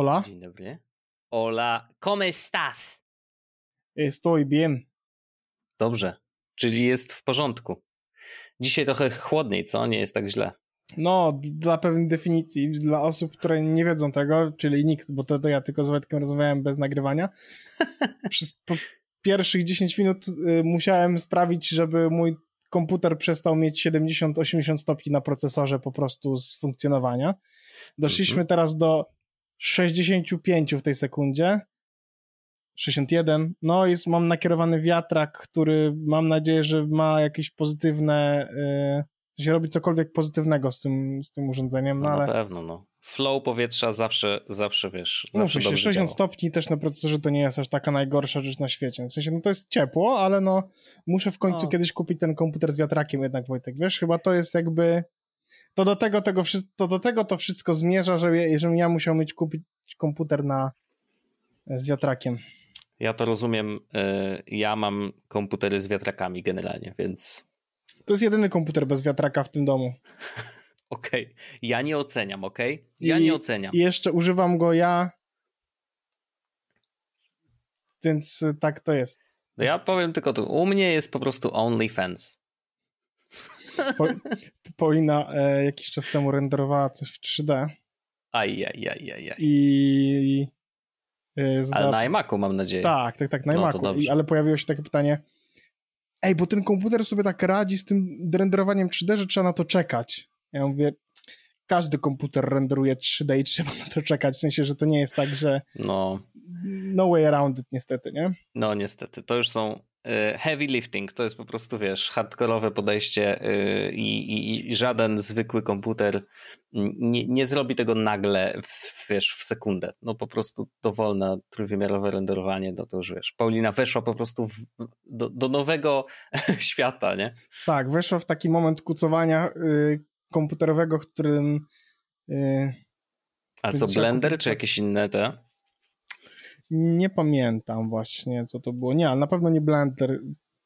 Hola. Dzień dobry. Hola, ¿cómo estás? Estoy bien. Dobrze, czyli jest w porządku. Dzisiaj trochę chłodniej, co? Nie jest tak źle. No, dla pewnej definicji, dla osób, które nie wiedzą tego, czyli nikt, bo to, to ja tylko z Wojtkiem rozmawiałem bez nagrywania. Przez pierwszych 10 minut y, musiałem sprawić, żeby mój komputer przestał mieć 70-80 stopni na procesorze po prostu z funkcjonowania. Doszliśmy Mhm. teraz do 65 w tej sekundzie. 61. No jest, mam nakierowany wiatrak, który mam nadzieję, że ma jakieś pozytywne, yy, sensie robi cokolwiek pozytywnego z tym, z tym urządzeniem, no, No, ale Na pewno, no. Flow powietrza zawsze, zawsze wiesz, zawsze Muszę się, dobrze 60 działa. stopni też na procesorze to nie jest aż taka najgorsza rzecz na świecie. W sensie, no to jest ciepło, ale no muszę w końcu No. kiedyś kupić ten komputer z wiatrakiem jednak, Wojtek, wiesz, chyba to jest jakby to do tego, tego to do tego to wszystko zmierza, że ja- żebym ja musiał mieć kupić komputer na z wiatrakiem. Ja to rozumiem. y, Ja mam komputery z wiatrakami generalnie, więc To jest jedyny komputer bez wiatraka w tym domu. okej. Ja nie oceniam, okej? Ja I- nie oceniam. Jeszcze używam go ja, więc y, tak to jest. No ja powiem tylko to. U mnie jest po prostu OnlyFans. Po, Paulina e, jakiś czas temu renderowała coś w 3D. Aj, aj, aj, aj, aj. i y, zda... Ale na iMacu mam nadzieję. tak, tak, tak, na No iMacu. I, ale pojawiło się takie pytanie ej, bo ten komputer sobie tak radzi z tym renderowaniem 3D, że trzeba na to czekać. Ja mówię, każdy komputer renderuje 3D i trzeba na to czekać, w sensie, że to nie jest tak, że No, no way around it niestety, nie? no niestety. To już są heavy lifting. To jest po prostu, wiesz, hardkorowe podejście y, i, i, i żaden zwykły komputer nie, nie zrobi tego nagle, w, wiesz, w sekundę. No po prostu dowolne trójwymiarowe renderowanie, no to już wiesz. Paulina weszła po prostu w, do, do nowego świata, nie? Tak, weszła w taki moment kucowania y, komputerowego, w którym y, A co, Blender czy jakieś inne te? Nie pamiętam właśnie, co to było. Nie, ale na pewno nie Blender.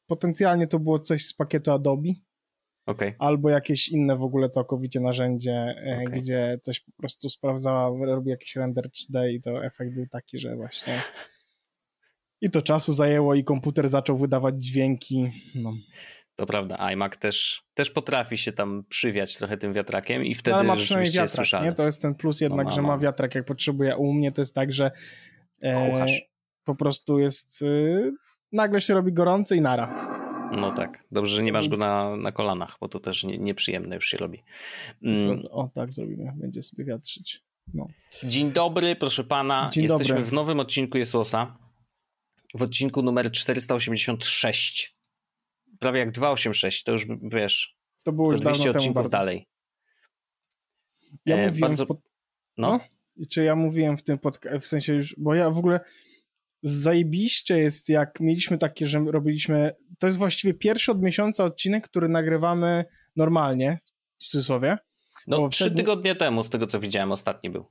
Potencjalnie to było coś z pakietu Adobe, Okej. albo jakieś inne w ogóle całkowicie narzędzie, e, Okej. gdzie coś po prostu sprawdzała, robi jakiś render 3D i to efekt był taki, że właśnie i to czasu zajęło i komputer zaczął wydawać dźwięki. No. To prawda, iMac też, też potrafi się tam przywiać trochę tym wiatrakiem i wtedy ale ma rzeczywiście jest wiatrak, słyszalne. nie? To jest ten plus jednak, ma, że ma. ma wiatrak jak potrzebuje. U mnie to jest tak, że Kucharz. po prostu jest y, nagle się robi gorący i nara. No tak, dobrze, że nie masz go na, na kolanach, bo to też nie, nieprzyjemne już się robi. Mm, O, tak zrobimy. Będzie sobie wiatrzyć. No. Dzień dobry, proszę pana. Dzień Jesteśmy dobry. w nowym odcinku Jesłosa. W odcinku numer 486. Prawie jak 286, to już wiesz, To było to już 200 dawno temu odcinków bardzo. dalej. Ja E, mówiłem, bardzo- pod... No, no? Czy ja mówiłem w tym podca- w sensie już, bo ja w ogóle zajebiście jest, jak mieliśmy takie, że robiliśmy, to jest właściwie pierwszy od miesiąca odcinek, który nagrywamy normalnie, w cudzysłowie. no trzy wtedy- tygodnie temu, z tego co widziałem, ostatni był.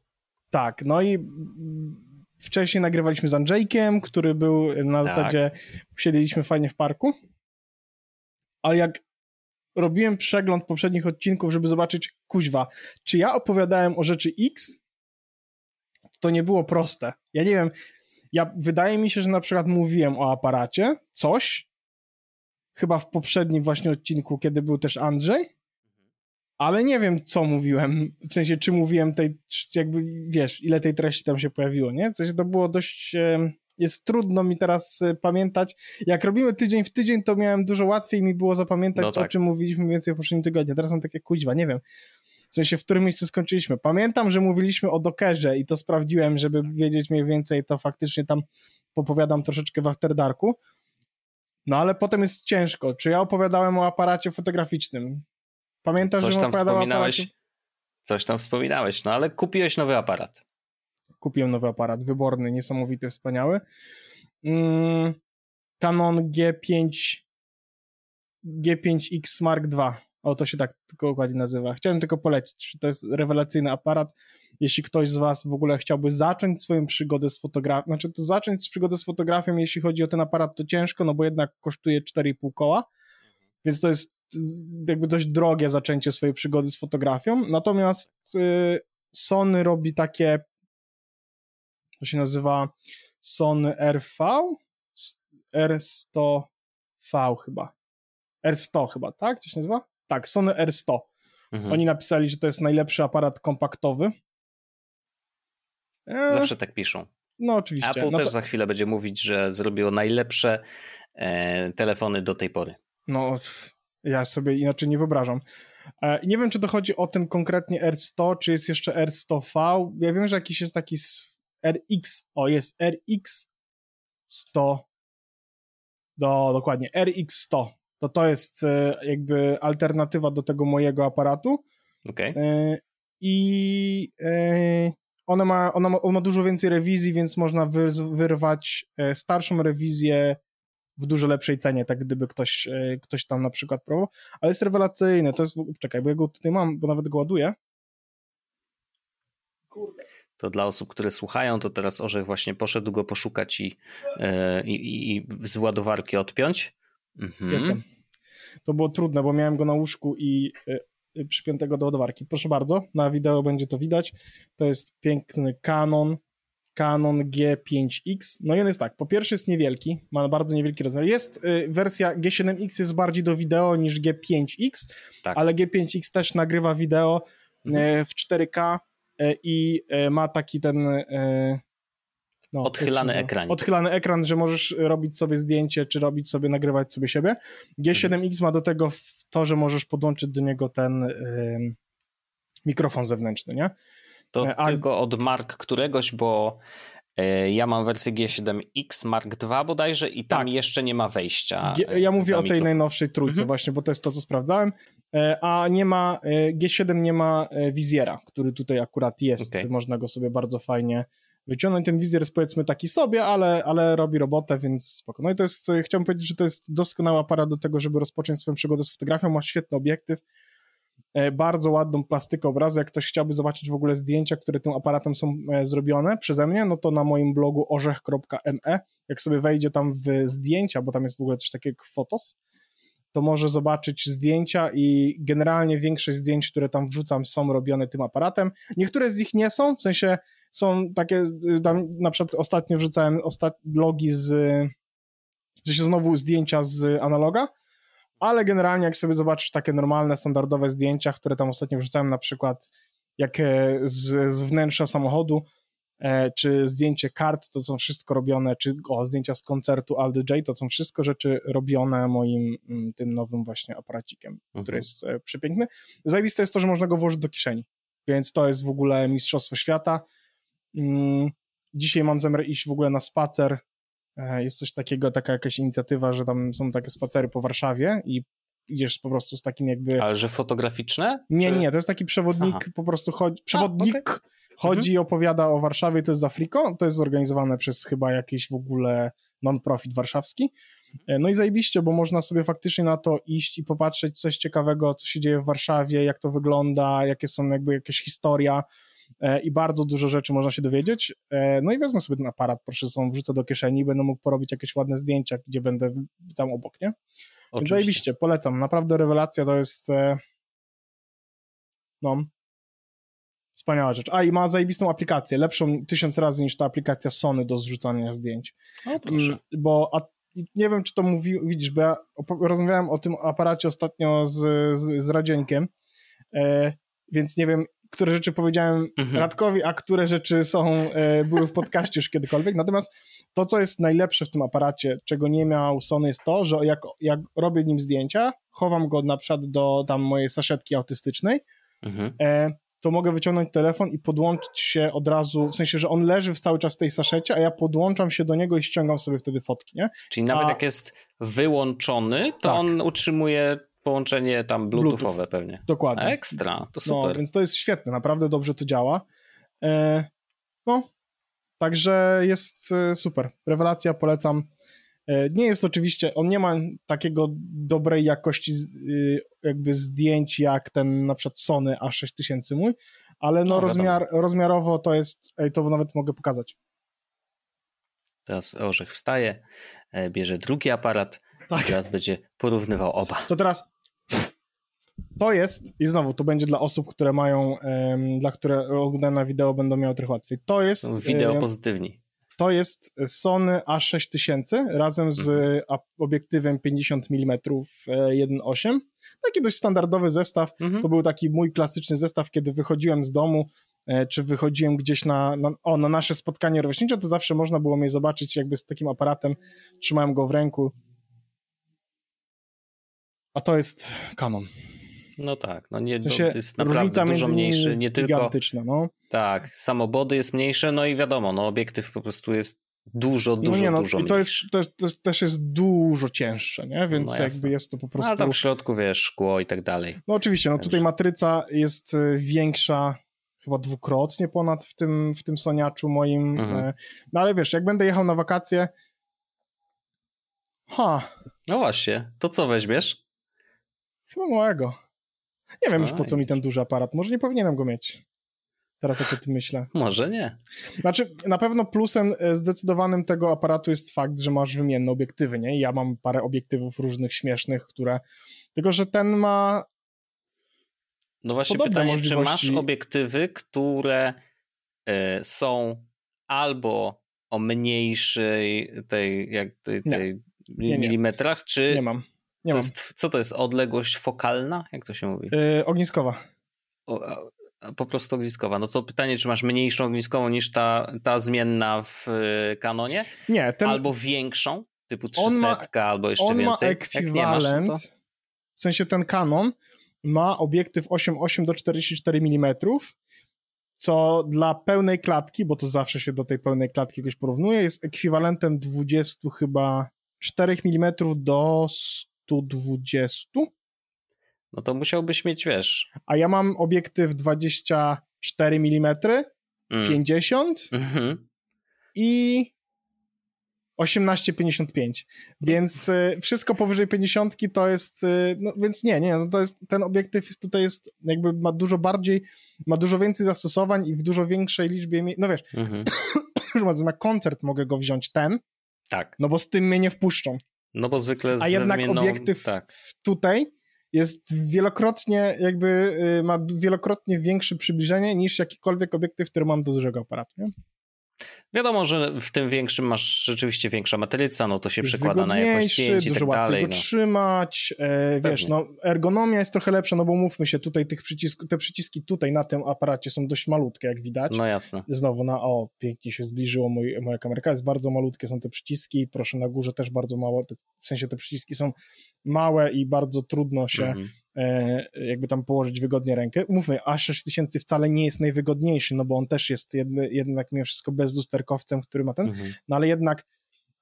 Tak, no i wcześniej nagrywaliśmy z Andrzejkiem, który był na Tak. zasadzie, siedzieliśmy fajnie w parku, ale jak robiłem przegląd poprzednich odcinków, żeby zobaczyć, kuźwa, czy ja opowiadałem o rzeczy X, to nie było proste. Ja nie wiem, ja, wydaje mi się, że na przykład mówiłem o aparacie, coś, chyba w poprzednim właśnie odcinku, kiedy był też Andrzej, ale nie wiem, co mówiłem, w sensie, czy mówiłem tej, jakby, wiesz, ile tej treści tam się pojawiło, nie? W sensie, to było dość, jest trudno mi teraz e, pamiętać. Jak robimy tydzień w tydzień, to miałem dużo łatwiej mi było zapamiętać, No tak. o czym mówiliśmy więcej w poprzednim tygodniu. Teraz mam takie kuźwa, nie wiem. W sensie, w którym miejscu skończyliśmy. Pamiętam, że mówiliśmy o Dockerze i to sprawdziłem, żeby wiedzieć mniej więcej, to faktycznie tam popowiadam troszeczkę w After Darku. No ale potem jest ciężko. Czy ja opowiadałem o aparacie fotograficznym? Pamiętam, Coś że tam wspominałeś, aparacie... coś tam wspominałeś, no ale kupiłeś nowy aparat. Kupiłem nowy aparat, wyborny, niesamowity, wspaniały. Mm, Canon G5 G5X Mark II. O, to się tak tylko dokładnie nazywa. Chciałem tylko polecić, że to jest rewelacyjny aparat. Jeśli ktoś z Was w ogóle chciałby zacząć swoją przygodę z fotografią, znaczy to zacząć z przygody z fotografią, jeśli chodzi o ten aparat, to ciężko, no bo jednak kosztuje 4,5 koła, więc to jest jakby dość drogie zaczęcie swojej przygody z fotografią. Natomiast y, Sony robi takie To się nazywa Sony RV, R100V chyba. R100 chyba, tak? To się nazywa? Tak, Sony R100. Mhm. Oni napisali, że to jest najlepszy aparat kompaktowy. E... Zawsze tak piszą. No oczywiście. Apple no też to... za chwilę będzie mówić, że zrobiło najlepsze e, telefony do tej pory. No, ja sobie inaczej nie wyobrażam. E, nie wiem, czy to chodzi o ten konkretnie R100, czy jest jeszcze R100V. Ja wiem, że jakiś jest taki RX, o jest RX 100, do, dokładnie, RX100. To to jest e, jakby alternatywa do tego mojego aparatu. Okay. I ona ma, ona ma, on ma dużo więcej rewizji, więc można wyrwać starszą rewizję w dużo lepszej cenie, tak gdyby ktoś, e, ktoś tam na przykład próbował, ale jest rewelacyjny, to jest, czekaj, bo ja go tutaj mam, bo nawet go ładuję. Kurde. To dla osób, które słuchają, to teraz Orzech właśnie poszedł go poszukać i, i, i z ładowarki odpiąć. Mhm. Jestem. To było trudne, bo miałem go na łóżku i yy, przypiętego do ładowarki. Proszę bardzo, na wideo będzie to widać. To jest piękny Canon Canon G5X. No i on jest tak, po pierwsze jest niewielki, ma bardzo niewielki rozmiar. Jest y, wersja G7X jest bardziej do wideo niż G5X, tak. ale G5X też nagrywa wideo mhm. y, w 4K y, i y, ma taki ten y, no, odchylany ekran. Odchylany ekran, że możesz robić sobie zdjęcie, czy robić sobie, nagrywać sobie siebie. G7X mhm. ma do tego to, że możesz podłączyć do niego ten y, mikrofon zewnętrzny, nie? To e, A... tylko od mark któregoś, bo e, ja mam wersję G7X Mark II bodajże i tam tak. jeszcze nie ma wejścia. G ja mówię o tej najnowszej trójce mhm. właśnie, bo to jest to, co sprawdzałem. E, a nie ma, G7 nie ma wizjera, który tutaj akurat jest. Okay. Można go sobie bardzo fajnie wyciągnąć. Ten wizjer jest powiedzmy taki sobie, ale, ale robi robotę, więc spoko. No i to jest, chciałbym powiedzieć, że to jest doskonały aparat do tego, żeby rozpocząć swoją przygodę z fotografią. Ma świetny obiektyw E, bardzo ładną plastykę obrazu. Jak ktoś chciałby zobaczyć w ogóle zdjęcia, które tym aparatem są e, zrobione przeze mnie, no to na moim blogu orzech.me, jak sobie wejdzie tam w zdjęcia, bo tam jest w ogóle coś takiego jak fotos, to może zobaczyć zdjęcia i generalnie większość zdjęć, które tam wrzucam są robione tym aparatem. Niektóre z nich nie są, w sensie są takie, y, tam na przykład ostatnio wrzucałem ostat... logi z, że się znowu zdjęcia z analoga, ale generalnie jak sobie zobaczysz takie normalne, standardowe zdjęcia, które tam ostatnio wrzucałem, na przykład jak e, z, z wnętrza samochodu, e, czy zdjęcie kart, to są wszystko robione, czy o, zdjęcia z koncertu Aldy J, to są wszystko rzeczy robione moim mm, tym nowym właśnie aparacikiem, mhm. który jest e, przepiękny. Zajebiste jest to, że można go włożyć do kieszeni, więc to jest w ogóle mistrzostwo świata. Mm, dzisiaj mam zamiar iść w ogóle na spacer E, jest coś takiego, taka jakaś inicjatywa, że tam są takie spacery po Warszawie i idziesz po prostu z takim jakby... Ale że fotograficzne? Nie, czy... nie, to jest taki przewodnik, Aha. po prostu chodzi... Przewodnik A, okay. chodzi i mhm. opowiada o Warszawie, to jest z Afriko, to jest zorganizowane przez chyba jakiś w ogóle non-profit warszawski. E, no i zajebiście, bo można sobie faktycznie na to iść i popatrzeć coś ciekawego, co się dzieje w Warszawie, jak to wygląda, jakie są jakby jakaś historia, i bardzo dużo rzeczy można się dowiedzieć. E, no i wezmę sobie ten aparat, proszę są wrzucę do kieszeni i będę mógł porobić jakieś ładne zdjęcia, gdzie będę tam obok, nie? Więc zajebiście, polecam. Naprawdę rewelacja to jest e, no wspaniała rzecz. A i ma zajebistą aplikację, lepszą tysiąc razy niż ta aplikacja Sony do zrzucania zdjęć. O, proszę. Mm, bo a, nie wiem, czy to mówi, widzisz, bo ja rozmawiałem o tym aparacie ostatnio z, z, z Radzieńkiem, e, więc nie wiem, które rzeczy powiedziałem mhm. Radkowi, a które rzeczy są, e, były w podcaście już kiedykolwiek. Natomiast to, co jest najlepsze w tym aparacie, czego nie miał Sony, jest to, że jak, jak robię nim zdjęcia, chowam go na przykład do tam mojej saszetki autystycznej, mhm. e, to mogę wyciągnąć telefon i podłączyć się od razu, w sensie, że on leży w cały czas w tej saszecie, a ja podłączam się do niego i ściągam sobie wtedy fotki, nie? Czyli nawet a... jak jest wyłączony, to tak. on utrzymuje połączenie tam bluetoothowe Bluetooth. pewnie. Dokładnie. Ekstra, to no, super. No, więc to jest świetne, naprawdę dobrze to działa. E, no, także jest e, super. Rewelacja, polecam. E, nie jest oczywiście, on nie ma takiego dobrej jakości jakby zdjęć jak ten na przykład Sony A6000 mój, ale no, no rozmiar, rozmiarowo to jest, to nawet mogę pokazać. Teraz Orzech wstaje, bierze drugi aparat, tak. teraz będzie porównywał oba. To teraz to jest, i znowu, to będzie dla osób, które mają, dla które oglądają na wideo będą miały trochę łatwiej. To jest... Wideo um, pozytywni. To jest Sony A6000 razem z mhm. obiektywem 50 mm 1.8. Taki dość standardowy zestaw. Mhm. To był taki mój klasyczny zestaw, kiedy wychodziłem z domu, e, czy wychodziłem gdzieś na, na, o, na nasze spotkanie rówieśnicze, to zawsze można było mnie zobaczyć jakby z takim aparatem. Trzymałem go w ręku. A to jest Canon. No tak, no nie, to jest naprawdę dużo mniejszy, nie tylko... no. Tak, samobody jest mniejsze, no i wiadomo, no obiektyw po prostu jest dużo, dużo, no nie, no, dużo i to jest, to, to też jest dużo cięższe, nie? Więc no jakby jest to po prostu... No, ale tam w środku, wiesz, szkło i tak dalej. No oczywiście, no tutaj matryca jest e, większa chyba dwukrotnie ponad w tym, w tym Soniaczu moim. Mhm. E, no ale wiesz, jak będę jechał na wakacje ha. No właśnie, to co weźmiesz? Chyba małego. Nie wiem już po co mi ten duży aparat. Może nie powinienem go mieć. Teraz jak o tym myślę. Może nie. Znaczy, na pewno plusem e, zdecydowanym tego aparatu jest fakt, że masz wymienne obiektywy, nie? Ja mam parę obiektywów różnych śmiesznych, które... Tylko, że ten ma... No właśnie pytanie, możliwości... czy masz obiektywy, które y, są albo o mniejszej tej, jak tej, tej nie. Nie, milimetrach, czy... Nie mam. Nie to mam. Jest, co to jest? Odległość fokalna? Jak to się mówi? Yy, ogniskowa. O, a, a po prostu ogniskowa. No to pytanie, czy masz mniejszą ogniskową niż ta, ta zmienna w y, kanonie? Nie. Ten... Albo większą, typu 300 albo jeszcze on więcej. On ma ekwiwalent, masz, w sensie ten kanon ma obiektyw 8,8 do 44 mm, co dla pełnej klatki, bo to zawsze się do tej pełnej klatki jakoś porównuje, jest ekwiwalentem 20 chyba 4 mm do 120. No to musiałbyś mieć, wiesz. A ja mam obiektyw 24 mm, mm. 50 mhm. i 18,55. Więc y, wszystko powyżej 50 to jest, y, no więc nie, nie, no to jest, ten obiektyw jest, tutaj jest, jakby ma dużo bardziej, ma dużo więcej zastosowań i w dużo większej liczbie, no wiesz, mhm. na koncert mogę go wziąć ten, tak. no bo z tym mnie nie wpuszczą. No bo zwykle z A jednak wymienną... obiektyw tak. tutaj jest wielokrotnie jakby y, ma wielokrotnie większe przybliżenie niż jakikolwiek obiektyw, który mam do dużego aparatu. Nie? Wiadomo, że w tym większym masz rzeczywiście większa matryca, no to się przekłada na jakość zdjęć i dużo tak dalej. go no. trzymać, e, wiesz, no ergonomia jest trochę lepsza, no bo mówmy się, tutaj tych przycisków, te przyciski tutaj na tym aparacie są dość malutkie, jak widać. No jasne. Znowu na, o, pięknie się zbliżyło mój, moja kamerka, jest bardzo malutkie są te przyciski, proszę na górze też bardzo mało, w sensie te przyciski są małe i bardzo trudno się mhm jakby tam położyć wygodnie rękę. Mówmy, A6000 wcale nie jest najwygodniejszy, no bo on też jest jedny, jednak mimo wszystko bezlusterkowcem, który ma ten, mhm. no ale jednak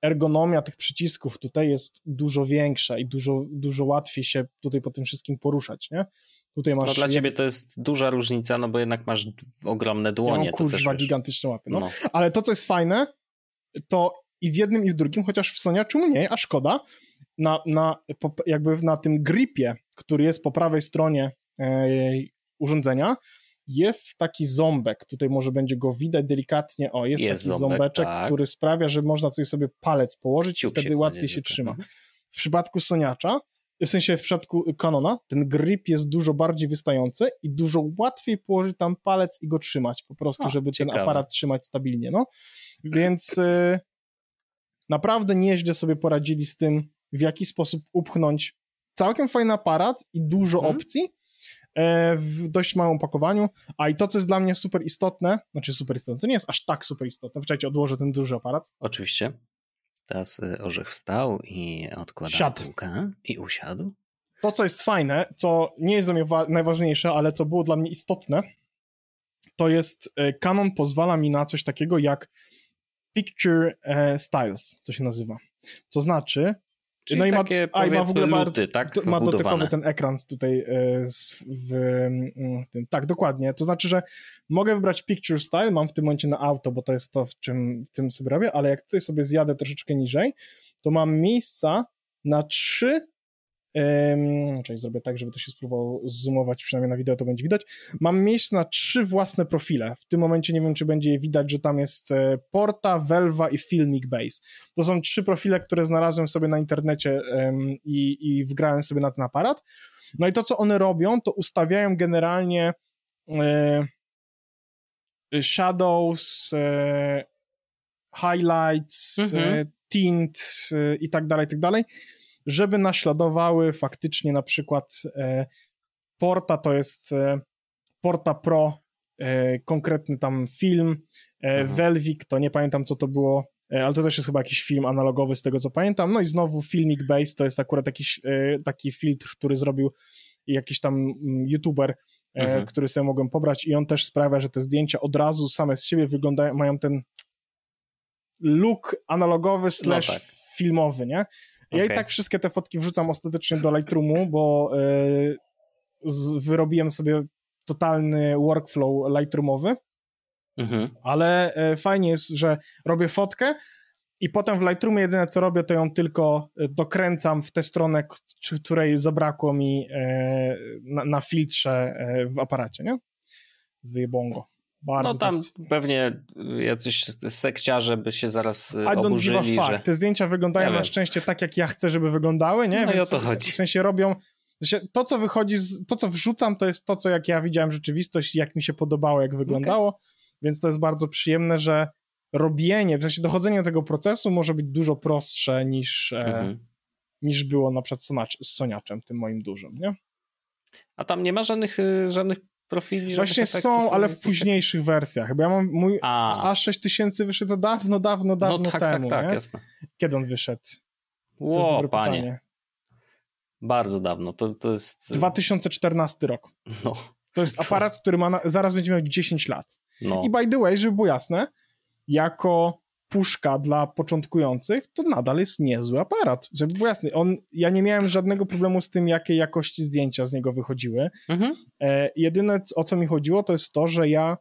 ergonomia tych przycisków tutaj jest dużo większa i dużo, dużo łatwiej się tutaj po tym wszystkim poruszać, nie? Tutaj masz... No dla ciebie to jest duża różnica, no bo jednak masz ogromne dłonie. Ja mam, kurwa, gigantyczne łapy, no. no. Ale to, co jest fajne, to i w jednym i w drugim, chociaż w Soniaczu mniej, a szkoda, na, na, jakby na tym gripie, który jest po prawej stronie e, urządzenia, jest taki ząbek, tutaj może będzie go widać delikatnie, o, jest, jest taki ząbek, ząbeczek, tak. który sprawia, że można tutaj sobie palec położyć i wtedy łatwiej się trzyma. Mhm. W przypadku Soniacza, w sensie w przypadku Canona, ten grip jest dużo bardziej wystający i dużo łatwiej położyć tam palec i go trzymać, po prostu, żeby ciekawe. ten aparat trzymać stabilnie, no. Więc y, naprawdę nieźle sobie poradzili z tym, w jaki sposób upchnąć całkiem fajny aparat i dużo hmm. opcji e, w dość małym opakowaniu, a i to, co jest dla mnie super istotne, znaczy super istotne, to nie jest aż tak super istotne, poczekajcie, odłożę ten duży aparat. Oczywiście. Teraz y, Orzech wstał i odkładał Siadł. i usiadł. To, co jest fajne, co nie jest dla mnie najważniejsze, ale co było dla mnie istotne, to jest e, Canon pozwala mi na coś takiego jak Picture e, Styles, to się nazywa. Co znaczy, Czyli no i ma, a, i ma w ogóle luty, tak? Ma dotykowy ten ekran tutaj e, w, w, tym. Tak, dokładnie. To znaczy, że mogę wybrać Picture Style, mam w tym momencie na auto, bo to jest to, w czym w tym sobie robię, ale jak tutaj sobie zjadę troszeczkę niżej, to mam miejsca na trzy Um, czyli zrobię tak, żeby to się spróbowało zoomować, przynajmniej na wideo to będzie widać. Mam miejsce na trzy własne profile. W tym momencie nie wiem, czy będzie je widać, że tam jest e, Porta, Velva i Filmic Base. To są trzy profile, które znalazłem sobie na internecie um, i, i wgrałem sobie na ten aparat. No i to, co one robią, to ustawiają generalnie e, shadows, e, highlights, mhm. e, tint e, i tak dalej, i tak dalej, żeby naśladowały faktycznie na przykład e, Porta to jest e, Porta Pro, konkretny tam film, mhm. Velvik to nie pamiętam co to było, ale to też jest chyba jakiś film analogowy z tego co pamiętam, no i znowu Filmic Base to jest akurat jakiś taki filtr, który zrobił jakiś tam mm, youtuber, mhm. który sobie mogłem pobrać i on też sprawia, że te zdjęcia od razu same z siebie wyglądają, mają ten look analogowy slash no tak. filmowy, nie? Ja okay. i tak wszystkie te fotki wrzucam ostatecznie do Lightroomu, bo yy, z, wyrobiłem sobie totalny workflow Lightroomowy, mhm. ale yy, fajnie jest, że robię fotkę i potem w Lightroomie jedyne co robię, to ją tylko e, dokręcam w tę stronę, której zabrakło mi yy, na, na, filtrze w aparacie, nie? Z wyjebongo. Bardzo no tam jest... pewnie jacyś sekciarze by się zaraz I oburzyli, don't give a fuck. Że... Te zdjęcia wyglądają na szczęście tak, jak ja chcę, żeby wyglądały, nie? No Więc i o to chodzi. W sensie robią... To, co wychodzi, z... to, co wrzucam, to jest to, co jak ja widziałem rzeczywistość i jak mi się podobało, jak wyglądało. Okay. Więc to jest bardzo przyjemne, że robienie, w sensie dochodzenie do tego procesu może być dużo prostsze niż, e, mhm. niż było na przykład z Soniaczem, tym moim dużym, nie? A tam nie ma żadnych, y, żadnych profili. Właśnie są, ale w późniejszych wersjach. Bo ja mam mój A. A6000 wyszedł dawno, dawno, dawno no, tak, tak temu. Tak, tak, jasne. Kiedy on wyszedł? Ło, panie. Pytanie. Bardzo dawno. To, to jest. 2014 rok. No. To jest aparat, który ma na... zaraz będzie miał 10 lat. No. I by the way, żeby było jasne, jako puszka dla początkujących, to nadal jest niezły aparat. Żeby było jasne, on, ja nie miałem żadnego problemu z tym, jakiej jakości zdjęcia z niego wychodziły. Mhm. E, jedyne, o co mi chodziło, to jest to, że ja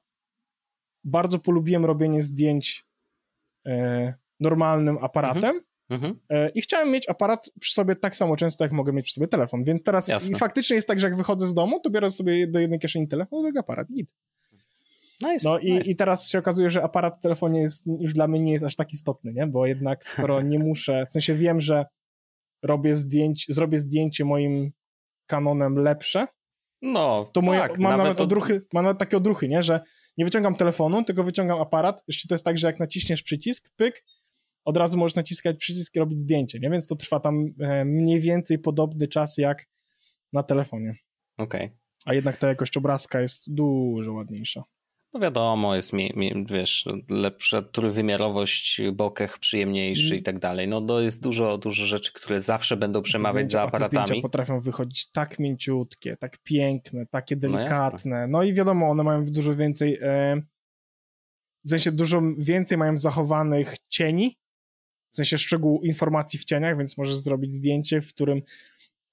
bardzo polubiłem robienie zdjęć e, normalnym aparatem, mhm. Mhm. E, I chciałem mieć aparat przy sobie tak samo często, jak mogę mieć przy sobie telefon. Więc teraz Jasne. faktycznie jest tak, że jak wychodzę z domu, to biorę sobie do jednej kieszeni telefon, drugi aparat i git. Nice, no i, nice. i teraz się okazuje, że aparat w telefonie jest, już dla mnie nie jest aż tak istotny, nie? Bo jednak skoro nie muszę, w sensie wiem, że robię zdjęć, zrobię zdjęcie moim kanonem lepsze, no, to moje, tak, mam nawet, odruchy, mam nawet takie odruchy, nie? Że nie wyciągam telefonu, tylko wyciągam aparat. Jeszcze to jest tak, że jak naciśniesz przycisk, pyk, od razu możesz naciskać przycisk i robić zdjęcie, nie? Więc to trwa tam e, mniej więcej podobny czas jak na telefonie. Okej. Okay. A jednak ta jakość obrazka jest dużo ładniejsza. No wiadomo, jest, mi, mi, wiesz, lepsza trójwymiarowość, bokeh przyjemniejszy mm. i tak dalej. No to jest dużo, dużo rzeczy, które zawsze będą przemawiać za aparatami. Zdjęcia potrafią wychodzić tak mięciutkie, tak piękne, takie no delikatne. No, no i wiadomo, one mają dużo więcej, e, w sensie dużo więcej mają zachowanych cieni, w sensie szczegółów informacji w cieniach, więc możesz zrobić zdjęcie, w którym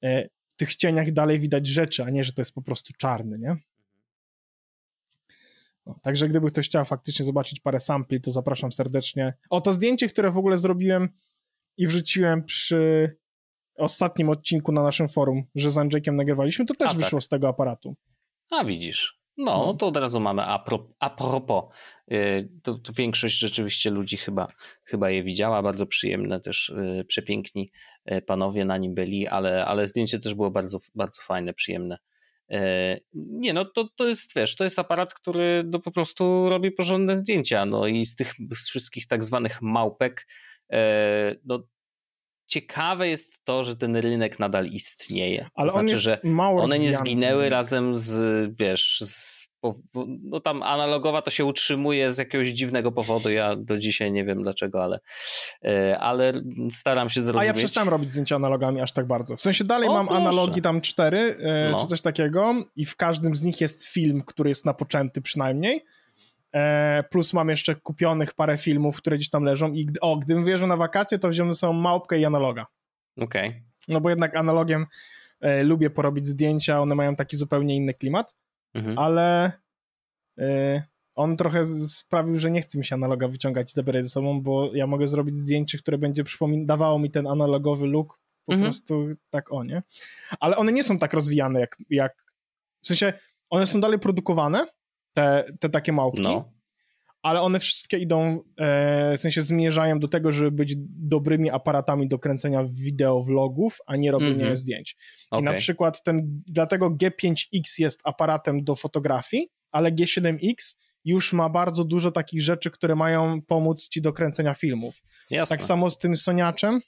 e, w tych cieniach dalej widać rzeczy, a nie, że to jest po prostu czarny, nie? No, także gdyby ktoś chciał faktycznie zobaczyć parę sampli, to zapraszam serdecznie. O, to zdjęcie, które w ogóle zrobiłem i wrzuciłem przy ostatnim odcinku na naszym forum, że z Andrzejkiem nagrywaliśmy, to też A, wyszło tak. z tego aparatu. A widzisz. No, no to od razu mamy a, pro, a propos. Yy, to, to, większość rzeczywiście ludzi chyba, chyba je widziała. Bardzo przyjemne też, yy, przepiękni yy, panowie na nim byli, ale, ale zdjęcie też było bardzo, bardzo fajne, przyjemne. E, nie, no to, to jest, wiesz, to jest aparat, który no, po prostu robi porządne zdjęcia, no i z tych z wszystkich tak zwanych małpek, e, no ciekawe jest to, że ten rynek nadal istnieje. Ale to znaczy, że one nie zginęły razem z, wiesz, z no tam analogowa to się utrzymuje z jakiegoś dziwnego powodu, ja do dzisiaj nie wiem dlaczego, ale, e, ale staram się zrozumieć. A ja przestałem robić zdjęcia analogami aż tak bardzo. W sensie dalej o, mam proszę. analogi tam cztery, e, no. czy coś takiego i w każdym z nich jest film, który jest napoczęty przynajmniej, e, plus mam jeszcze kupionych parę filmów, które gdzieś tam leżą i o, gdybym wyjeżdżał na wakacje, to wziąłem sobie małpkę i analoga. Okej. Okay. No bo jednak analogiem lubię porobić zdjęcia, one mają taki zupełnie inny klimat mhm. ale y, on trochę sprawił, że nie chce mi się analoga wyciągać i zabierać ze sobą, bo ja mogę zrobić zdjęcie, które będzie dawało mi ten analogowy look po mhm. prostu tak o, nie? Ale one nie są tak rozwijane jak, jak w sensie one są dalej produkowane, te, te takie małpki, no. Ale one wszystkie idą, e, w sensie zmierzają do tego, żeby być dobrymi aparatami do kręcenia wideowlogów, a nie robienia mm -hmm. zdjęć. Okay. I na przykład ten, dlatego G5X jest aparatem do fotografii, ale G7X już ma bardzo dużo takich rzeczy, które mają pomóc ci do kręcenia filmów. Jasne. Tak samo z tym Soniaczem.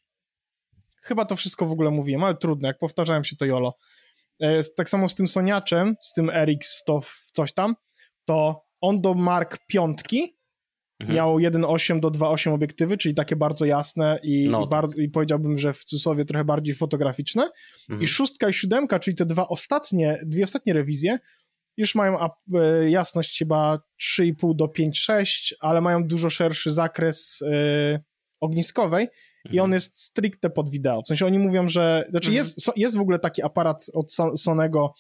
Chyba to wszystko w ogóle mówiłem, ale trudno, jak powtarzałem się to Jolo. E, tak samo z tym Soniaczem, z tym RX100 coś tam, to on do Mark piątki mhm. miał 1.8 do 2.8 obiektywy, czyli takie bardzo jasne i, no. i, bar- i, powiedziałbym, że w cudzysłowie trochę bardziej fotograficzne. Mhm. I szóstka i siódemka, czyli te dwa ostatnie, dwie ostatnie rewizje, już mają e, jasność chyba 3,5 do 5,6, ale mają dużo szerszy zakres e, ogniskowej mhm. i on jest stricte pod wideo. W sensie oni mówią, że, znaczy mhm. jest, jest w ogóle taki aparat od Sonego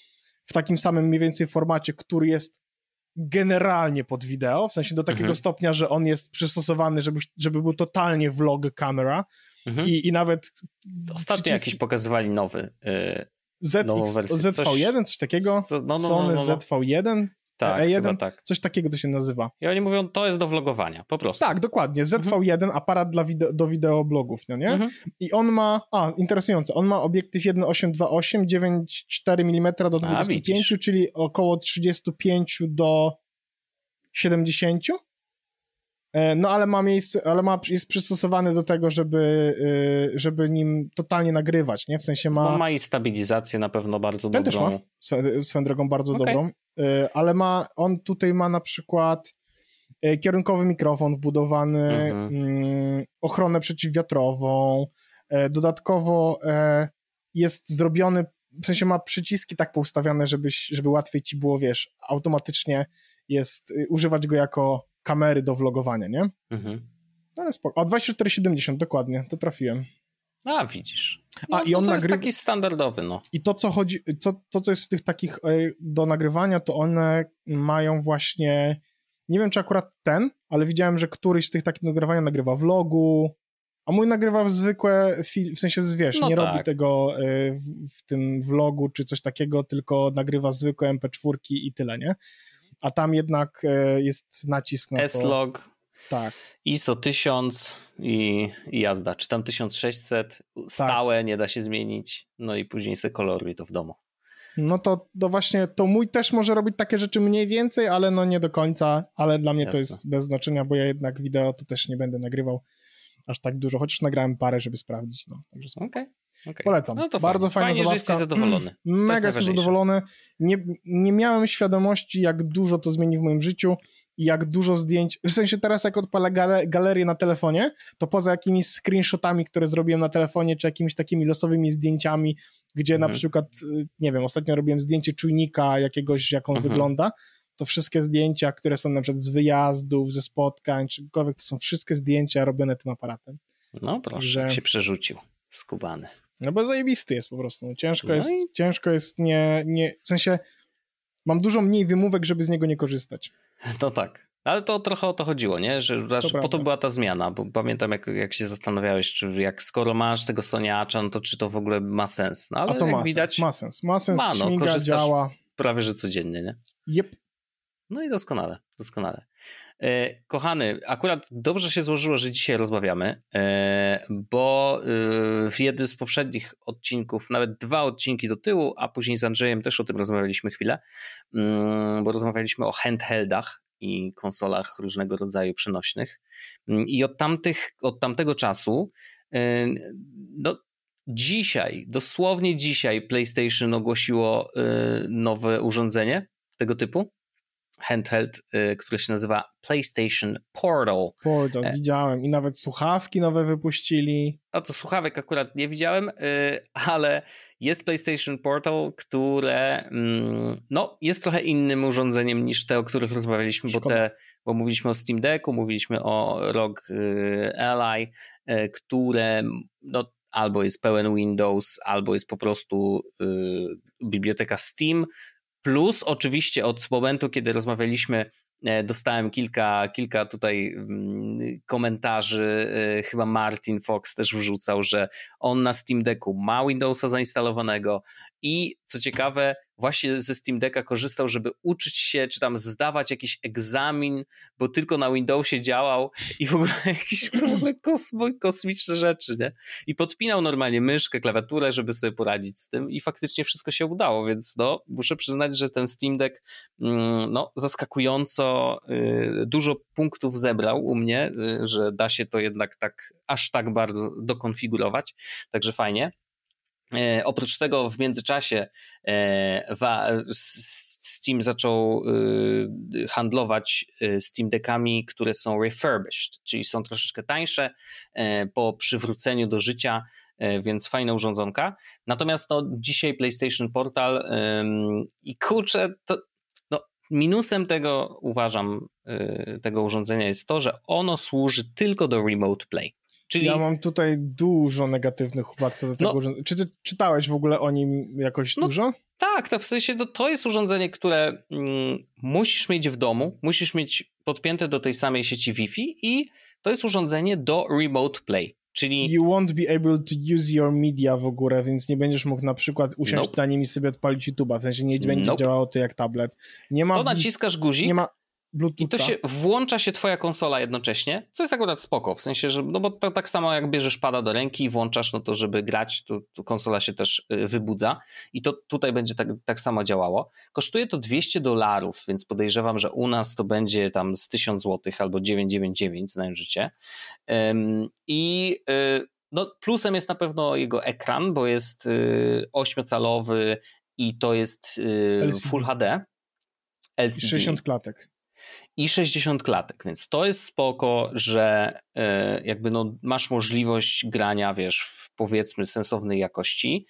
w takim samym mniej więcej formacie, który jest generalnie pod wideo, w sensie do takiego mhm. stopnia, że on jest przystosowany, żeby, żeby był totalnie vlog camera mhm. i, i nawet... Ostatnio przyciski... jakiś pokazywali nowy, yy, ZX, ZV1, coś, coś takiego, no, no, no, Sony no, no. ZV1, tak, E1, tak. coś takiego to się nazywa. I oni mówią, to jest do vlogowania, po prostu. Tak, dokładnie. ZV1, mhm. aparat dla wideo, do wideoblogów, no nie? Mhm. I on ma, a, interesujące, on ma obiektyw 1.828, 9,4 mm do 25, a, czyli około 35 do 70. E, no ale ma miejsce, ale ma, jest przystosowany do tego, żeby, y, żeby nim totalnie nagrywać, nie? W sensie ma... Bo ma i stabilizację na pewno bardzo Ten dobrą. Też ma, swoją, drogą bardzo okay. dobrą, ale ma, on tutaj ma na przykład y, kierunkowy mikrofon wbudowany, mhm. Mm, ochronę przeciwwiatrową, dodatkowo jest zrobiony, w sensie ma przyciski tak poustawiane, żeby, żeby łatwiej ci było, wiesz, automatycznie jest, używać go jako kamery do vlogowania, nie? Mhm. Ale spoko. A 2470, dokładnie, to trafiłem. A, widzisz. No, A, i on to nagry... jest taki standardowy, no. I to, co chodzi, co, to, co jest z tych takich e, do nagrywania, to one mają właśnie, nie wiem, czy akurat ten, ale widziałem, że któryś z tych takich nagrywania nagrywa vlogu, a mój nagrywa w zwykłe, w sensie, wiesz, no nie tak. robi tego e, w, tym vlogu czy coś takiego, tylko nagrywa zwykłe MP4 i tyle, nie? a tam jednak e, jest nacisk na. S-Log, tak. ISO 1000 i, i jazda, czy tam 1600, stałe, tak. nie da się zmienić, no i później se koloruj to w domu. No to, to właśnie, to mój też może robić takie rzeczy mniej więcej, ale no nie do końca, ale dla mnie Jasne. to jest bez znaczenia, bo ja jednak wideo to też nie będę nagrywał aż tak dużo, chociaż nagrałem parę, żeby sprawdzić, no. Także. Okay. Okay. Polecam. No to Bardzo fajnie, fajna fajnie że jesteś zadowolony. Mega jestem zadowolony. Nie, nie miałem świadomości, jak dużo to zmieni w moim życiu i jak dużo zdjęć. W sensie teraz, jak odpalę gale, galerię na telefonie, to poza jakimiś screenshotami, które zrobiłem na telefonie, czy jakimiś takimi losowymi zdjęciami, gdzie mhm. na przykład, y, nie wiem, ostatnio robiłem zdjęcie czujnika jakiegoś, jak on mhm. wygląda, to wszystkie zdjęcia, które są na przykład z wyjazdów, ze spotkań, czykolwiek, to są wszystkie zdjęcia robione tym aparatem. No proszę, że... się przerzucił. Skubany. No bo zajebisty jest po prostu. No, ciężko no jest, i... ciężko jest nie, nie, w sensie mam dużo mniej wymówek, żeby z niego nie korzystać. To tak. Ale to trochę o to chodziło, nie? Że to po to była ta zmiana, bo pamiętam jak, jak się zastanawiałeś, czy jak skoro masz tego soniacza, no to czy to w ogóle ma sens. No ale A to ma widać, sens, ma sens, ma sens, ma, no, śmiga, działa. prawie że codziennie, nie? Yep. No i doskonale, doskonale. E, kochany, akurat dobrze się złożyło, że dzisiaj rozmawiamy, e, bo e, w jednym z poprzednich odcinków, nawet dwa odcinki do tyłu, a później z Andrzejem też o tym rozmawialiśmy chwilę, mm, bo rozmawialiśmy o handheldach i konsolach różnego rodzaju przenośnych. Mm, I od, tamtych, od tamtego czasu, no, dzisiaj, dosłownie dzisiaj, PlayStation ogłosiło nowe urządzenie tego typu handheld, y, który się nazywa PlayStation Portal. Portal, e... widziałem i nawet słuchawki nowe wypuścili. No to słuchawek akurat nie widziałem, y, ale jest PlayStation Portal, które mm, no, jest trochę innym urządzeniem niż te, o których rozmawialiśmy, bo, te, bo mówiliśmy o Steam Decku, mówiliśmy o ROG y, Ally, które no, albo jest pełen Windows, albo jest po prostu biblioteka Steam, Plus oczywiście od momentu, kiedy rozmawialiśmy, e, dostałem kilka, kilka tutaj mm, komentarzy. E, chyba Martin Fox też wrzucał, że on na Steam Decku ma Windowsa zainstalowanego i co ciekawe, właśnie ze Steam Decka korzystał, żeby uczyć się, czy tam zdawać jakiś egzamin, bo tylko na Windowsie działał i w ogóle jakieś kosmo, kosmiczne rzeczy, nie? I podpinał normalnie myszkę, klawiaturę, żeby sobie poradzić z tym i faktycznie wszystko się udało, więc no, muszę przyznać, że ten Steam Deck mm, no, zaskakująco y, dużo punktów zebrał u mnie, y, że da się to jednak tak, aż tak bardzo dokonfigurować, także fajnie. E, oprócz tego w międzyczasie e, Steam zaczął y, handlować y, Steam Deckami, które są refurbished, czyli są troszeczkę tańsze e, po przywróceniu do życia, więc fajna urządzonka. Natomiast no, dzisiaj PlayStation Portal i kurczę, to no, minusem tego uważam, y, tego urządzenia jest to, że ono służy tylko do remote play. Czyli... Ja mam tutaj dużo negatywnych uwag co do tego no, urządzenia. Czy ty czytałeś w ogóle o nim jakoś no, dużo? Tak, to w sensie to, to jest urządzenie, które mm, musisz mieć w domu, musisz mieć podpięte do tej samej sieci Wi-Fi i to jest urządzenie do remote play. Czyli... You won't be able to use your media w ogóle, więc nie będziesz mógł na przykład usiąść nope. na nim i sobie odpalić YouTube'a, w sensie nie będzie nope. działało to jak tablet. Nie ma to naciskasz guzik, nie ma... Bluetootha. I to się włącza się twoja konsola jednocześnie, co jest akurat spoko, w sensie, że no bo to tak samo jak bierzesz pada do ręki i włączasz, no to żeby grać, to, to konsola się też y, wybudza i to tutaj będzie tak, tak samo działało. Kosztuje to 200 dolarów, więc podejrzewam, że u nas to będzie tam z 1000 zł albo 999, znając życie. I y, no, plusem jest na pewno jego ekran, bo jest 8-calowy y, i to jest Full HD. LCD. 60 klatek i 60 klatek, więc to jest spoko, że e, jakby no masz możliwość grania, wiesz, w powiedzmy sensownej jakości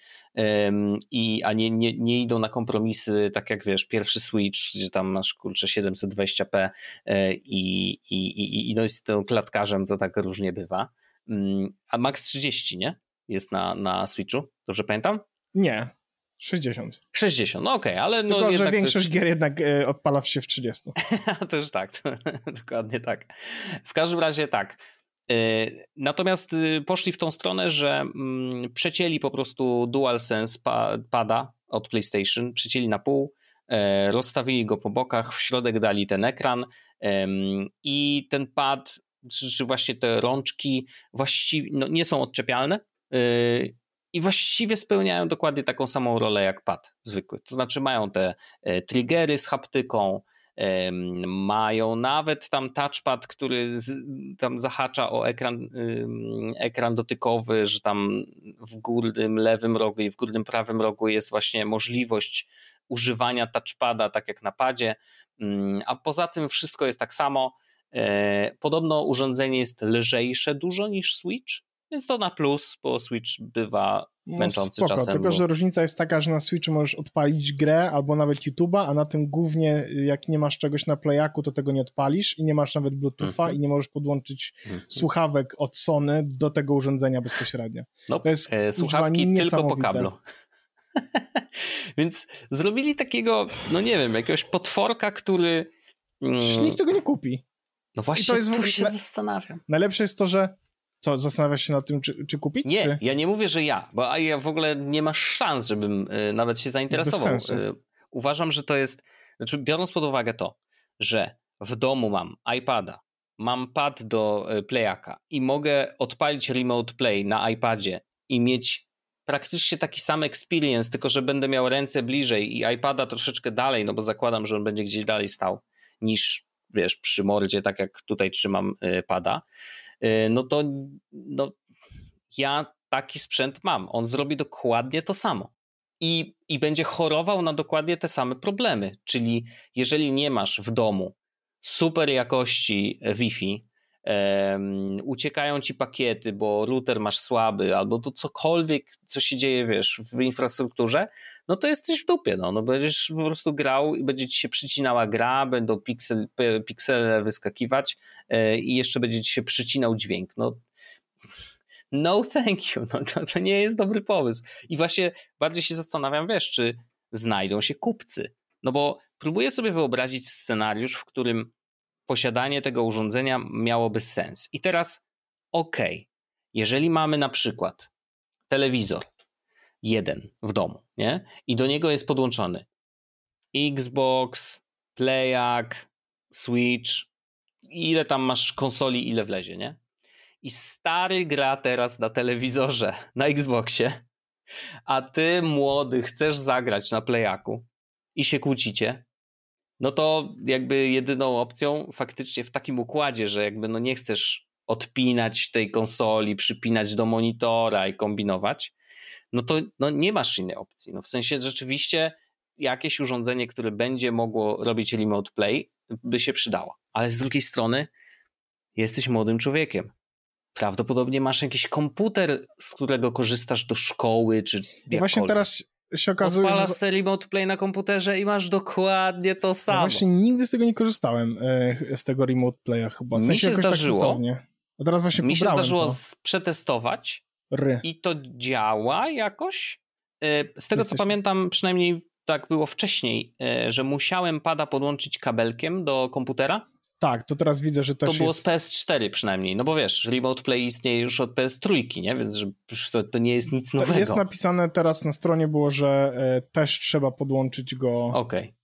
i, a nie, nie, nie idą na kompromisy, tak jak wiesz, pierwszy Switch, gdzie tam masz kurczę 720p e, i, i, i, i no z tym klatkarzem to tak różnie bywa. Mm, a max 30, nie? Jest na, na Switchu, dobrze pamiętam? Nie, 60. 60, no okej, okay, ale no Tylko, że większość jest... gier jednak e, odpala się w 30. to już tak, to, dokładnie tak. W każdym razie tak. E, natomiast y, poszli w tą stronę, że mm, przecięli po prostu DualSense pada od PlayStation, przecięli na pół, e, rozstawili go po bokach, w środek dali ten ekran i ten pad, czy, czy właśnie te rączki właściwie no, nie są odczepialne, i właściwie spełniają dokładnie taką samą rolę jak pad zwykły. To znaczy mają te e, triggery z haptyką, mają nawet tam touchpad, który z, tam zahacza o ekran, ekran dotykowy, że tam w górnym lewym rogu i w górnym prawym rogu jest właśnie możliwość używania touchpada tak jak na padzie, a poza tym wszystko jest tak samo. E, podobno urządzenie jest lżejsze dużo niż Switch, więc to na plus, bo Switch bywa no męczący spoko, czasem. Tylko, bo... że różnica jest taka, że na Switchu możesz odpalić grę albo nawet YouTube'a, a na tym głównie jak nie masz czegoś na playaku, to tego nie odpalisz i nie masz nawet Bluetootha mm -hmm. i nie możesz podłączyć mm -hmm. słuchawek od Sony do tego urządzenia bezpośrednio. No, to jest e, słuchawki tylko po kablu. Więc zrobili takiego, no nie wiem, jakiegoś potworka, który... Mm, Przecież nikt tego nie kupi. No właśnie, to jest tu się zastanawiam. Najlepsze jest to, że co, zastanawiasz się nad tym, czy, czy kupić? Nie, czy... ja nie mówię, że ja, bo ja w ogóle nie masz szans, żebym y, nawet się zainteresował. Y, uważam, że to jest, znaczy biorąc pod uwagę to, że w domu mam iPada, mam pad do y, playaka i mogę odpalić remote play na iPadzie i mieć praktycznie taki sam experience, tylko że będę miał ręce bliżej i iPada troszeczkę dalej, no bo zakładam, że on będzie gdzieś dalej stał niż wiesz, przy mordzie, tak jak tutaj trzymam pada, no to no, ja taki sprzęt mam. On zrobi dokładnie to samo. I, I będzie chorował na dokładnie te same problemy. Czyli jeżeli nie masz w domu super jakości Wi-Fi, uciekają ci pakiety, bo router masz słaby, albo to cokolwiek, co się dzieje, wiesz, w infrastrukturze, no to jesteś w dupie, no, no będziesz po prostu grał i będzie ci się przycinała gra, będą piksel, piksele wyskakiwać yy, i jeszcze będzie ci się przycinał dźwięk, no. No thank you, no, to, to nie jest dobry pomysł. I właśnie bardziej się zastanawiam, wiesz, czy znajdą się kupcy, no bo próbuję sobie wyobrazić scenariusz, w którym posiadanie tego urządzenia miałoby sens. I teraz, ok, jeżeli mamy na przykład telewizor jeden w domu, nie? I do niego jest podłączony Xbox, Playak, Switch, ile tam masz konsoli, ile wlezie, nie? I stary gra teraz na telewizorze, na Xboxie, a ty młody chcesz zagrać na Playaku i się kłócicie, no to jakby jedyną opcją faktycznie w takim układzie, że jakby no nie chcesz odpinać tej konsoli, przypinać do monitora i kombinować, no to no nie masz innej opcji. No w sensie rzeczywiście jakieś urządzenie, które będzie mogło robić remote play, by się przydało. Ale z drugiej strony jesteś młodym człowiekiem. Prawdopodobnie masz jakiś komputer, z którego korzystasz do szkoły, czy jakkolwiek. Właśnie teraz się okazuje, Odpalasz że... sobie remote play na komputerze i masz dokładnie to samo. Ja właśnie nigdy z tego nie korzystałem, e, z tego remote playa chyba. W Mi sensie się jakoś tak zdarzyło. sensownie. A teraz właśnie Mi się zdarzyło to. przetestować Ry. i to działa jakoś. E, Z tego co Jesteś- pamiętam, przynajmniej tak było wcześniej, e, że musiałem pada podłączyć kabelkiem do komputera. Tak, to teraz widzę, że też To było jest... z PS4 przynajmniej, no bo wiesz, Remote Play istnieje już od PS3, nie? Więc że to, to nie jest nic To nowego. Jest napisane teraz na stronie było, że e, też trzeba podłączyć go. Okej,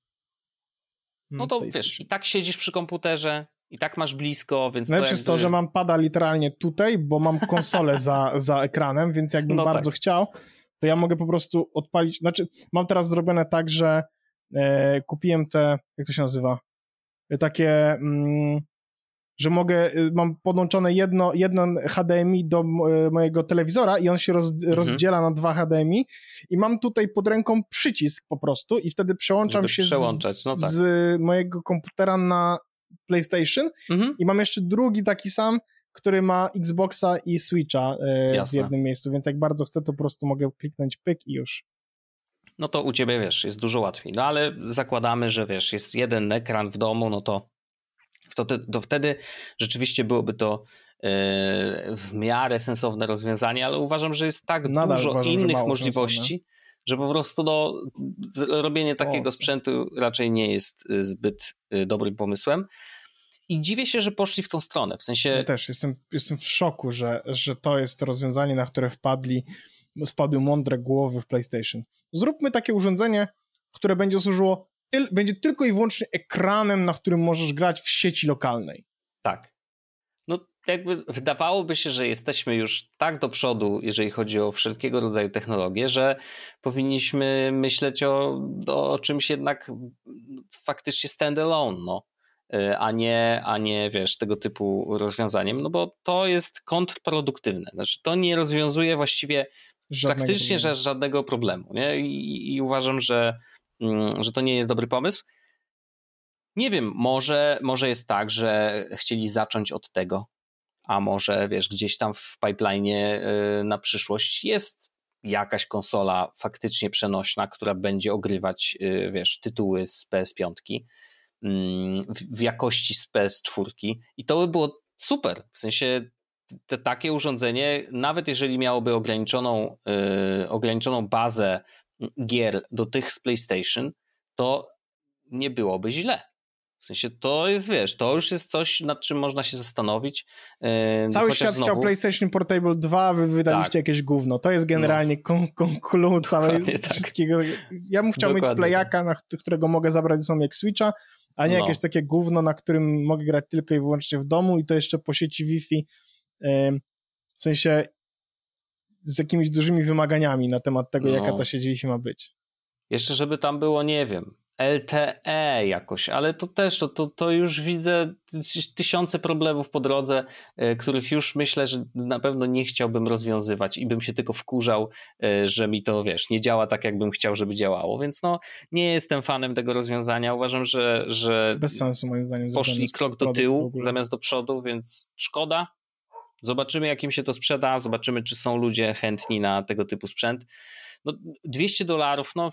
no mm, to wiesz, i tak siedzisz przy komputerze, i tak masz blisko, więc Najlepsze jest to, że mam pada literalnie tutaj, bo mam konsolę za, za ekranem, więc jakbym No bardzo tak. chciał, to ja mogę po prostu odpalić. Znaczy, mam teraz zrobione tak, że e, kupiłem te, jak to się nazywa? Takie, mm, że mogę, e, mam podłączone jedno, jedno HDMI do e, mojego telewizora i on się roz, Mhm. rozdziela na dwa HDMI i mam tutaj pod ręką przycisk po prostu i wtedy przełączam żeby się z, no tak. z mojego komputera na PlayStation Mhm. i mam jeszcze drugi taki sam, który ma Xboxa i Switcha e, w Jasne. jednym miejscu, więc jak bardzo chcę, to po prostu mogę kliknąć pyk i już. No to u ciebie, wiesz, jest dużo łatwiej. No ale zakładamy, że wiesz, jest jeden ekran w domu, no to, to, to wtedy rzeczywiście byłoby to e, w miarę sensowne rozwiązanie, ale uważam, że jest tak Nadal dużo uważam, że innych mało możliwości, że po prostu no, robienie takiego co? sprzętu raczej nie jest e, zbyt e, dobrym pomysłem. I dziwię się, że poszli w tą stronę. W sensie, Ja też jestem, jestem w szoku, że, że to jest rozwiązanie, na które wpadli, spadły mądre głowy w PlayStation. Zróbmy takie urządzenie, które będzie służyło, tyl, będzie tylko i wyłącznie ekranem, na którym możesz grać w sieci lokalnej. Tak. No jakby wydawałoby się, że jesteśmy już tak do przodu, jeżeli chodzi o wszelkiego rodzaju technologie, że powinniśmy myśleć o, o czymś jednak faktycznie standalone, no. Y, A nie, a nie, wiesz, tego typu rozwiązaniem, no bo to jest kontrproduktywne. Znaczy, to nie rozwiązuje właściwie Żadnego praktycznie problemu. żadnego problemu. Nie? I, I uważam, że, mm, że to nie jest dobry pomysł. Nie wiem, może, może jest tak, że chcieli zacząć od tego, a może wiesz, gdzieś tam w pipeline y, na przyszłość jest jakaś konsola faktycznie przenośna, która będzie ogrywać, y, wiesz, tytuły z PS5 mm, w, w jakości z PS4 i to by było super. W sensie te, takie urządzenie, nawet jeżeli miałoby ograniczoną, yy, ograniczoną bazę gier do tych z PlayStation, to nie byłoby źle. W sensie to jest, wiesz, to już jest coś, nad czym można się zastanowić. Yy, Cały świat chciał znowu- PlayStation Portable 2, wy wydaliście Tak. jakieś gówno. To jest generalnie kon, kon, clue całej tak. wszystkiego. Ja bym chciał mieć Dokładnie playaka, na kt- którego mogę zabrać ze sobą jak Switcha, a nie No. jakieś takie gówno, na którym mogę grać tylko i wyłącznie w domu i to jeszcze po sieci Wi-Fi. W sensie z jakimiś dużymi wymaganiami na temat tego, No. jaka ta sieć ma być. Jeszcze żeby tam było, nie wiem, LTE jakoś, ale to też, to, to, to już widzę tysiące problemów po drodze, e, których już myślę, że na pewno nie chciałbym rozwiązywać i bym się tylko wkurzał, e, że mi to, wiesz, nie działa tak, jakbym chciał, żeby działało, więc no, nie jestem fanem tego rozwiązania, uważam, że, że Bez sensu moim zdaniem. poszli krok do tyłu zamiast do przodu, więc szkoda. Zobaczymy, jak im się to sprzeda, zobaczymy, czy są ludzie chętni na tego typu sprzęt. No, 200 dolarów, no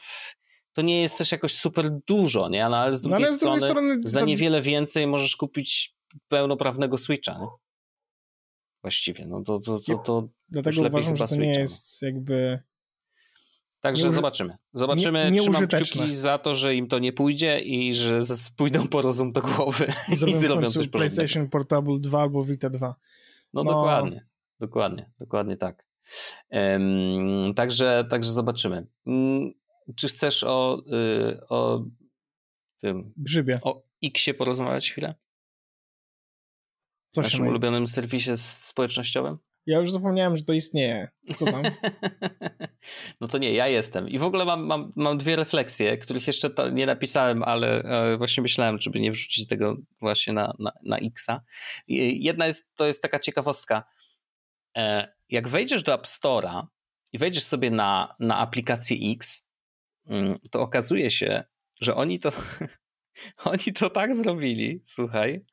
to nie jest też jakoś super dużo, nie? No, ale z No, drugiej, ale z drugiej strony, strony za niewiele więcej możesz kupić pełnoprawnego Switcha, nie? Właściwie, no to, to, to, to Dlatego lepiej uważam, że to nie no. jest jakby Także Nieuży- zobaczymy. Zobaczymy, nie- trzymam kciuki za to, że im to nie pójdzie i że pójdą po rozum do głowy i zrobią w zrobią coś porządnego. PlayStation Portable 2 albo Vita 2. No, No. dokładnie, dokładnie, dokładnie tak. Em, także, także zobaczymy. Mm, Czy chcesz o, y, o tym Grzybie. o Xie porozmawiać chwilę? Co naszym ulubionym serwisie społecznościowym? Ja już zapomniałem, że to istnieje. Co tam? No to nie, ja jestem. I w ogóle mam, mam, mam dwie refleksje, których jeszcze nie napisałem, ale e, właśnie myślałem, żeby nie wrzucić tego właśnie na, na, na Xa. Jedna jest, to jest taka ciekawostka. E, Jak wejdziesz do App Store'a i wejdziesz sobie na, na aplikację X, mm, to okazuje się, że oni to, oni to tak zrobili, słuchaj,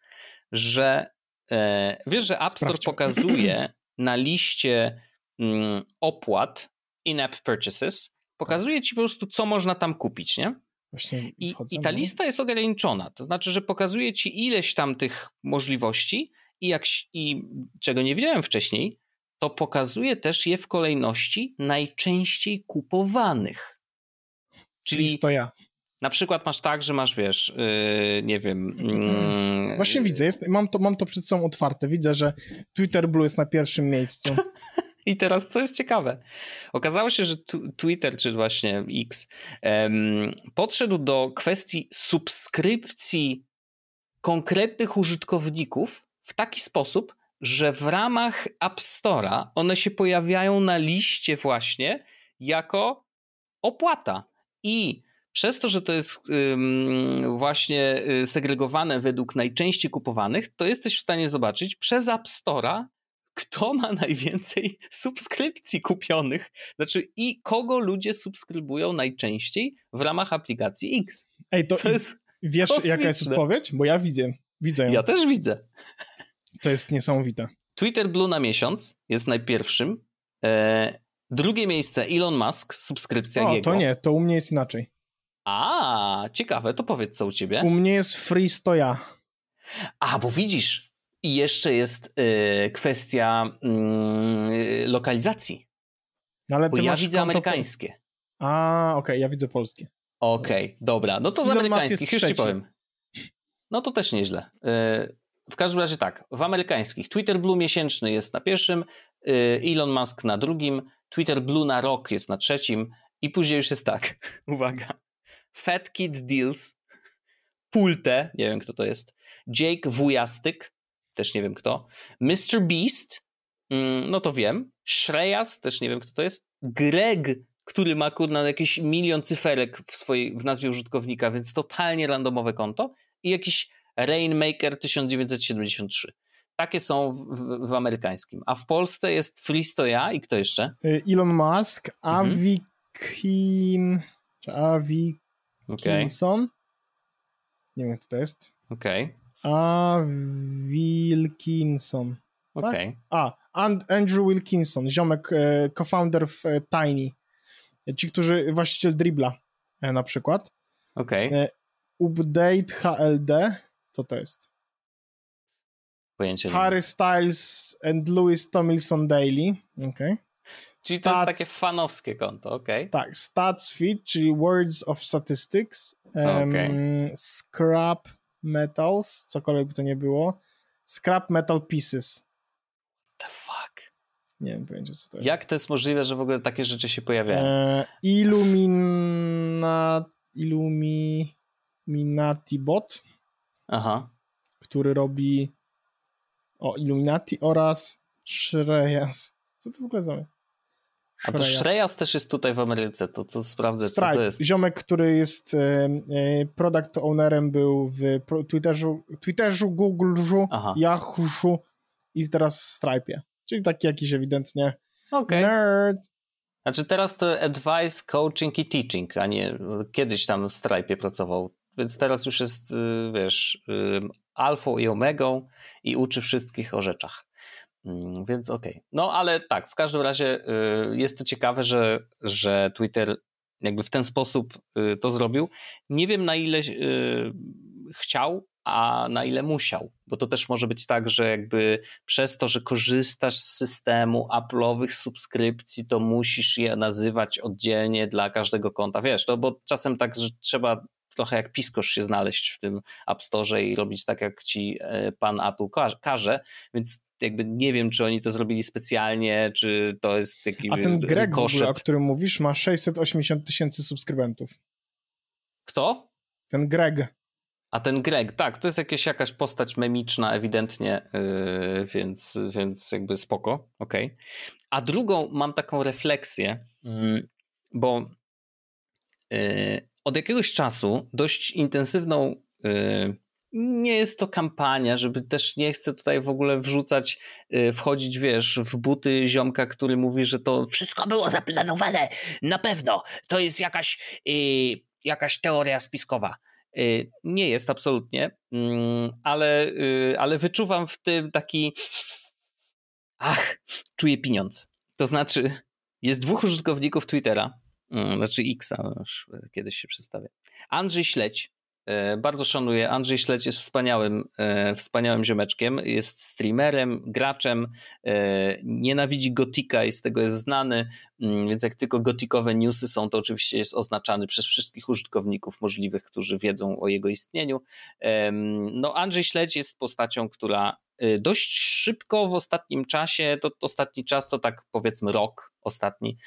że e, wiesz, że App Store Sprawdźmy. pokazuje na liście mm, opłat in-app purchases, pokazuje ci po prostu, co można tam kupić, nie? Właśnie I, I ta lista jest ograniczona. To znaczy, że pokazuje ci ileś tam tych możliwości i, jak, i czego nie wiedziałem wcześniej, to pokazuje też je w kolejności najczęściej kupowanych. Czyli Czyli to ja. Na przykład masz tak, że masz, wiesz, yy, nie wiem. Yy, Właśnie widzę, jest, mam, to, mam to przed sobą otwarte. Widzę, że Twitter Blue jest na pierwszym miejscu. I teraz co jest ciekawe? Okazało się, że Twitter, czy właśnie X, em, podszedł do kwestii subskrypcji konkretnych użytkowników w taki sposób, że w ramach App Store'a one się pojawiają na liście właśnie jako opłata. I przez to, że to jest właśnie y, segregowane według najczęściej kupowanych, to jesteś w stanie zobaczyć przez App Store'a, kto ma najwięcej subskrypcji kupionych. Znaczy, i kogo ludzie subskrybują najczęściej w ramach aplikacji X. Ej, to jest. wiesz jaka jest kosmiczne. odpowiedź? Bo ja widzę. Widzę ją. Ja też widzę. To jest niesamowite. Twitter Blue na miesiąc jest najpierwszym. E, drugie miejsce Elon Musk, subskrypcja O, jego. to nie, to u mnie jest inaczej. A, ciekawe, to powiedz co u ciebie. U mnie jest free stoja. A, bo widzisz, i jeszcze jest e, kwestia mm, lokalizacji. No, ale Bo ty ja masz widzę amerykańskie. Po... A, okej, ja widzę polskie. Okej, dobra. No to z Elon amerykańskich, już ci powiem. No to też nieźle. E, W każdym razie tak, w amerykańskich Twitter Blue miesięczny jest na pierwszym, e, Elon Musk na drugim, Twitter Blue na rok jest na trzecim i później już jest tak, uwaga, Fat Kid Deals, Pulte, nie wiem kto to jest, Jake Wujastyk, też nie wiem kto, Mr. Beast, mm, no to wiem, Shreyas, też nie wiem kto to jest, Greg, który ma kurna jakieś milion cyferek w swojej, w nazwie użytkownika, więc totalnie randomowe konto i jakiś Rainmaker 1973. Takie są w, w, w amerykańskim. A w Polsce jest Fristo ja i kto jeszcze? Y, Elon Musk, Mhm. Avi Kin... czy Avi Okej, Kinson? Nie wiem, kto to jest. okej, A Wilkinson. okej. A, And Andrew Wilkinson, ziomek, e, co-founder w e, Tiny. Ci, którzy, właściciel Dribla e, na przykład. okej. E, Update HLD. Co to jest? Pojęcie. Harry Styles and Louis Tomlinson Daily. Okay. Czyli to jest takie fanowskie konto, okej. Tak, Stats Feed, czyli Words of Statistics. em, Okej. Scrap Metals, cokolwiek by to nie było. Scrap Metal Pieces. The fuck? Nie wiem pojęcia, co to jest. Jak to jest możliwe, że w ogóle takie rzeczy się pojawiają? E, Illumina, Illuminati Bot, Aha. który robi o Illuminati oraz Shreyas. Co to w ogóle za? A to Shreyas też jest tutaj w Ameryce, to, to sprawdzę, co Stripe, to jest. ziomek, który jest e, e, product ownerem był w Twitterzu, Twitterzu Google'u. Yahoo'u i teraz w Stripe'ie. Czyli taki jakiś ewidentnie Okej. nerd. Znaczy teraz to advice, coaching i teaching, a nie kiedyś tam w Stripe pracował. Więc teraz już jest, y, wiesz, y, alfą i omegą i uczy wszystkich o rzeczach. Mm, Więc okej. No ale tak, w każdym razie y, jest to ciekawe, że, że Twitter jakby w ten sposób y, to zrobił. Nie wiem na ile y, chciał, a na ile musiał, bo to też może być tak, że jakby przez to, że korzystasz z systemu Apple'owych subskrypcji, to musisz je nazywać oddzielnie dla każdego konta. Wiesz, to bo czasem tak, że trzeba trochę jak piskosz się znaleźć w tym App Store i robić tak, jak ci e, pan Apple każe, więc jakby nie wiem, czy oni to zrobili specjalnie, czy to jest jakiś A ten Greg ogóle, o którym mówisz, ma 680 tysięcy subskrybentów. Kto? Ten Greg. A ten Greg, tak, to jest jakieś, jakaś postać memiczna ewidentnie, yy, więc, więc jakby spoko, okej. Okay. A drugą mam taką refleksję, yy, bo yy, od jakiegoś czasu dość intensywną y, nie jest to kampania, żeby też nie chcę tutaj w ogóle wrzucać, y, wchodzić, wiesz, w buty ziomka, który mówi, że to wszystko było zaplanowane, na pewno, to jest jakaś, yy, jakaś teoria spiskowa. Yy, nie jest absolutnie, yy, ale, y, ale wyczuwam w tym taki ach, czuję pieniądz. To znaczy, jest dwóch użytkowników Twittera, mm, znaczy Xa, już kiedyś się przedstawię. Andrzej Śledź, E, bardzo szanuję. Andrzej Śledź jest wspaniałym, e, wspaniałym ziomeczkiem. Jest streamerem, graczem, e, nienawidzi gotika i z tego jest znany, mm, więc jak tylko gotikowe newsy są, to oczywiście jest oznaczany przez wszystkich użytkowników możliwych, którzy wiedzą o jego istnieniu. No Andrzej Śledź jest postacią, która dość szybko w ostatnim czasie, to, ostatni czas to tak powiedzmy rok ostatni,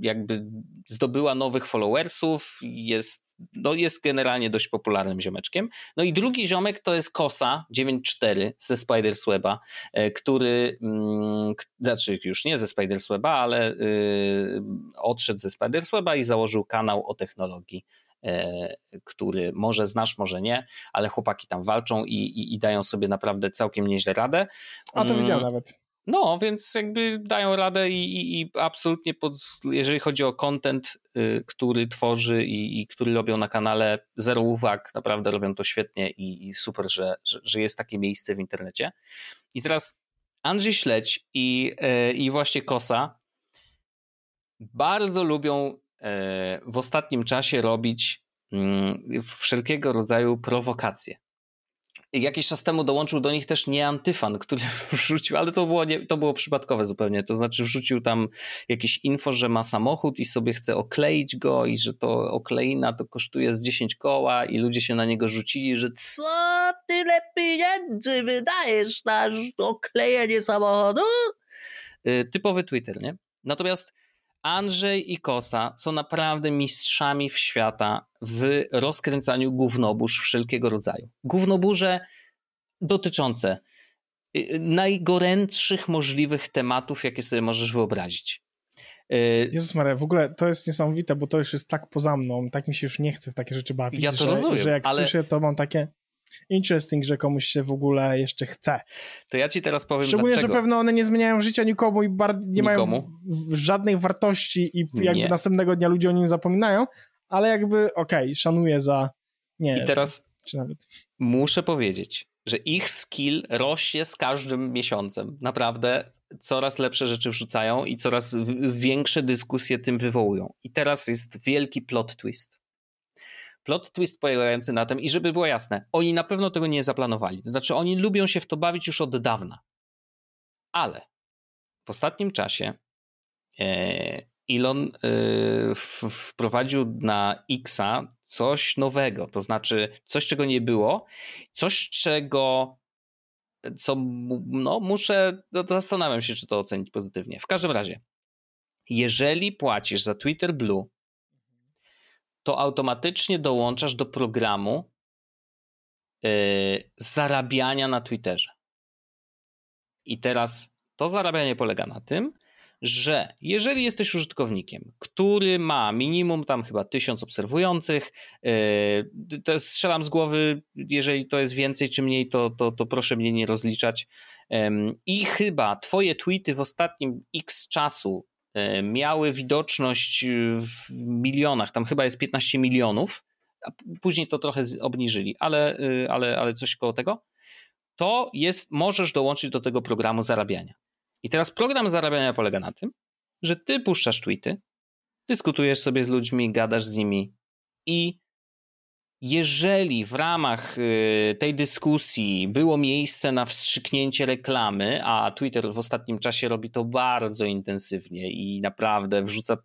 jakby zdobyła nowych followersów, jest no jest generalnie dość popularnym ziomeczkiem. No i drugi ziomek to jest Kosa 9.4 ze Spider's Weba, e, który, mm, znaczy już nie ze Spider's Weba, ale y, odszedł ze Spider's Weba i założył kanał o technologii który może znasz, może nie, ale chłopaki tam walczą i, i, i dają sobie naprawdę całkiem nieźle radę. A to mm, widziałem nawet. No, więc jakby dają radę i, i, i absolutnie, pod, jeżeli chodzi o content, y, który tworzy i, i, który robią na kanale, zero uwag, naprawdę robią to świetnie i, super, że, że, że, jest takie miejsce w internecie. I teraz Andrzej Śledź i, y, i właśnie Kosa bardzo lubią w ostatnim czasie robić mm, wszelkiego rodzaju prowokacje jakiś czas temu dołączył do nich też nie Antyfan, który wrzucił, ale to było, nie, to było przypadkowe zupełnie, to znaczy wrzucił tam jakieś info, że ma samochód i sobie chce okleić go i że to okleina to kosztuje z 10 koła i ludzie się na niego rzucili, że co tyle pieniędzy wydajesz na oklejenie samochodu? Y, typowy Twitter, nie? Natomiast Andrzej i Kosa są naprawdę mistrzami w świata w rozkręcaniu gównobórz wszelkiego rodzaju. Gównoburze dotyczące y, najgorętszych możliwych tematów, jakie sobie możesz wyobrazić. Y, Jezus Maria, w ogóle to jest niesamowite, bo to już jest tak poza mną, tak mi się już nie chce w takie rzeczy bawić, ja to że, rozumiem, że jak ale... słyszę, to mam takie interesting, że komuś się w ogóle jeszcze chce. To ja ci teraz powiem Szczególnie, dlaczego. że pewno one nie zmieniają życia nikomu i nie nikomu? mają żadnej wartości i jakby nie. następnego dnia ludzie o nim zapominają, ale jakby okej, okay, szanuję za... Nie, I teraz czy nawet... muszę powiedzieć, że ich skill rośnie z każdym miesiącem. Naprawdę coraz lepsze rzeczy wrzucają i coraz większe dyskusje tym wywołują. I teraz jest wielki plot twist plot twist polegający na tym, i żeby było jasne, oni na pewno tego nie zaplanowali. To znaczy, oni lubią się w to bawić już od dawna. Ale w ostatnim czasie e, Elon e, wprowadził na Xa coś nowego, to znaczy coś, czego nie było, coś, czego co no, muszę, no, zastanawiam się, czy to ocenić pozytywnie. W każdym razie, jeżeli płacisz za Twitter Blue to automatycznie dołączasz do programu yy, zarabiania na Twitterze. I teraz to zarabianie polega na tym, że jeżeli jesteś użytkownikiem, który ma minimum tam chyba tysiąc obserwujących, yy, to strzelam z głowy, jeżeli to jest więcej czy mniej, to, to, to proszę mnie nie rozliczać. I chyba twoje tweety w ostatnim x czasu miały widoczność w milionach, tam chyba jest 15 milionów, a później to trochę obniżyli, ale, y, ale, ale coś koło tego, to jest, możesz dołączyć do tego programu zarabiania. I teraz program zarabiania polega na tym, że ty puszczasz tweety, dyskutujesz sobie z ludźmi, gadasz z nimi i jeżeli w ramach y, tej dyskusji było miejsce na wstrzyknięcie reklamy, a Twitter w ostatnim czasie robi to bardzo intensywnie i naprawdę wrzuca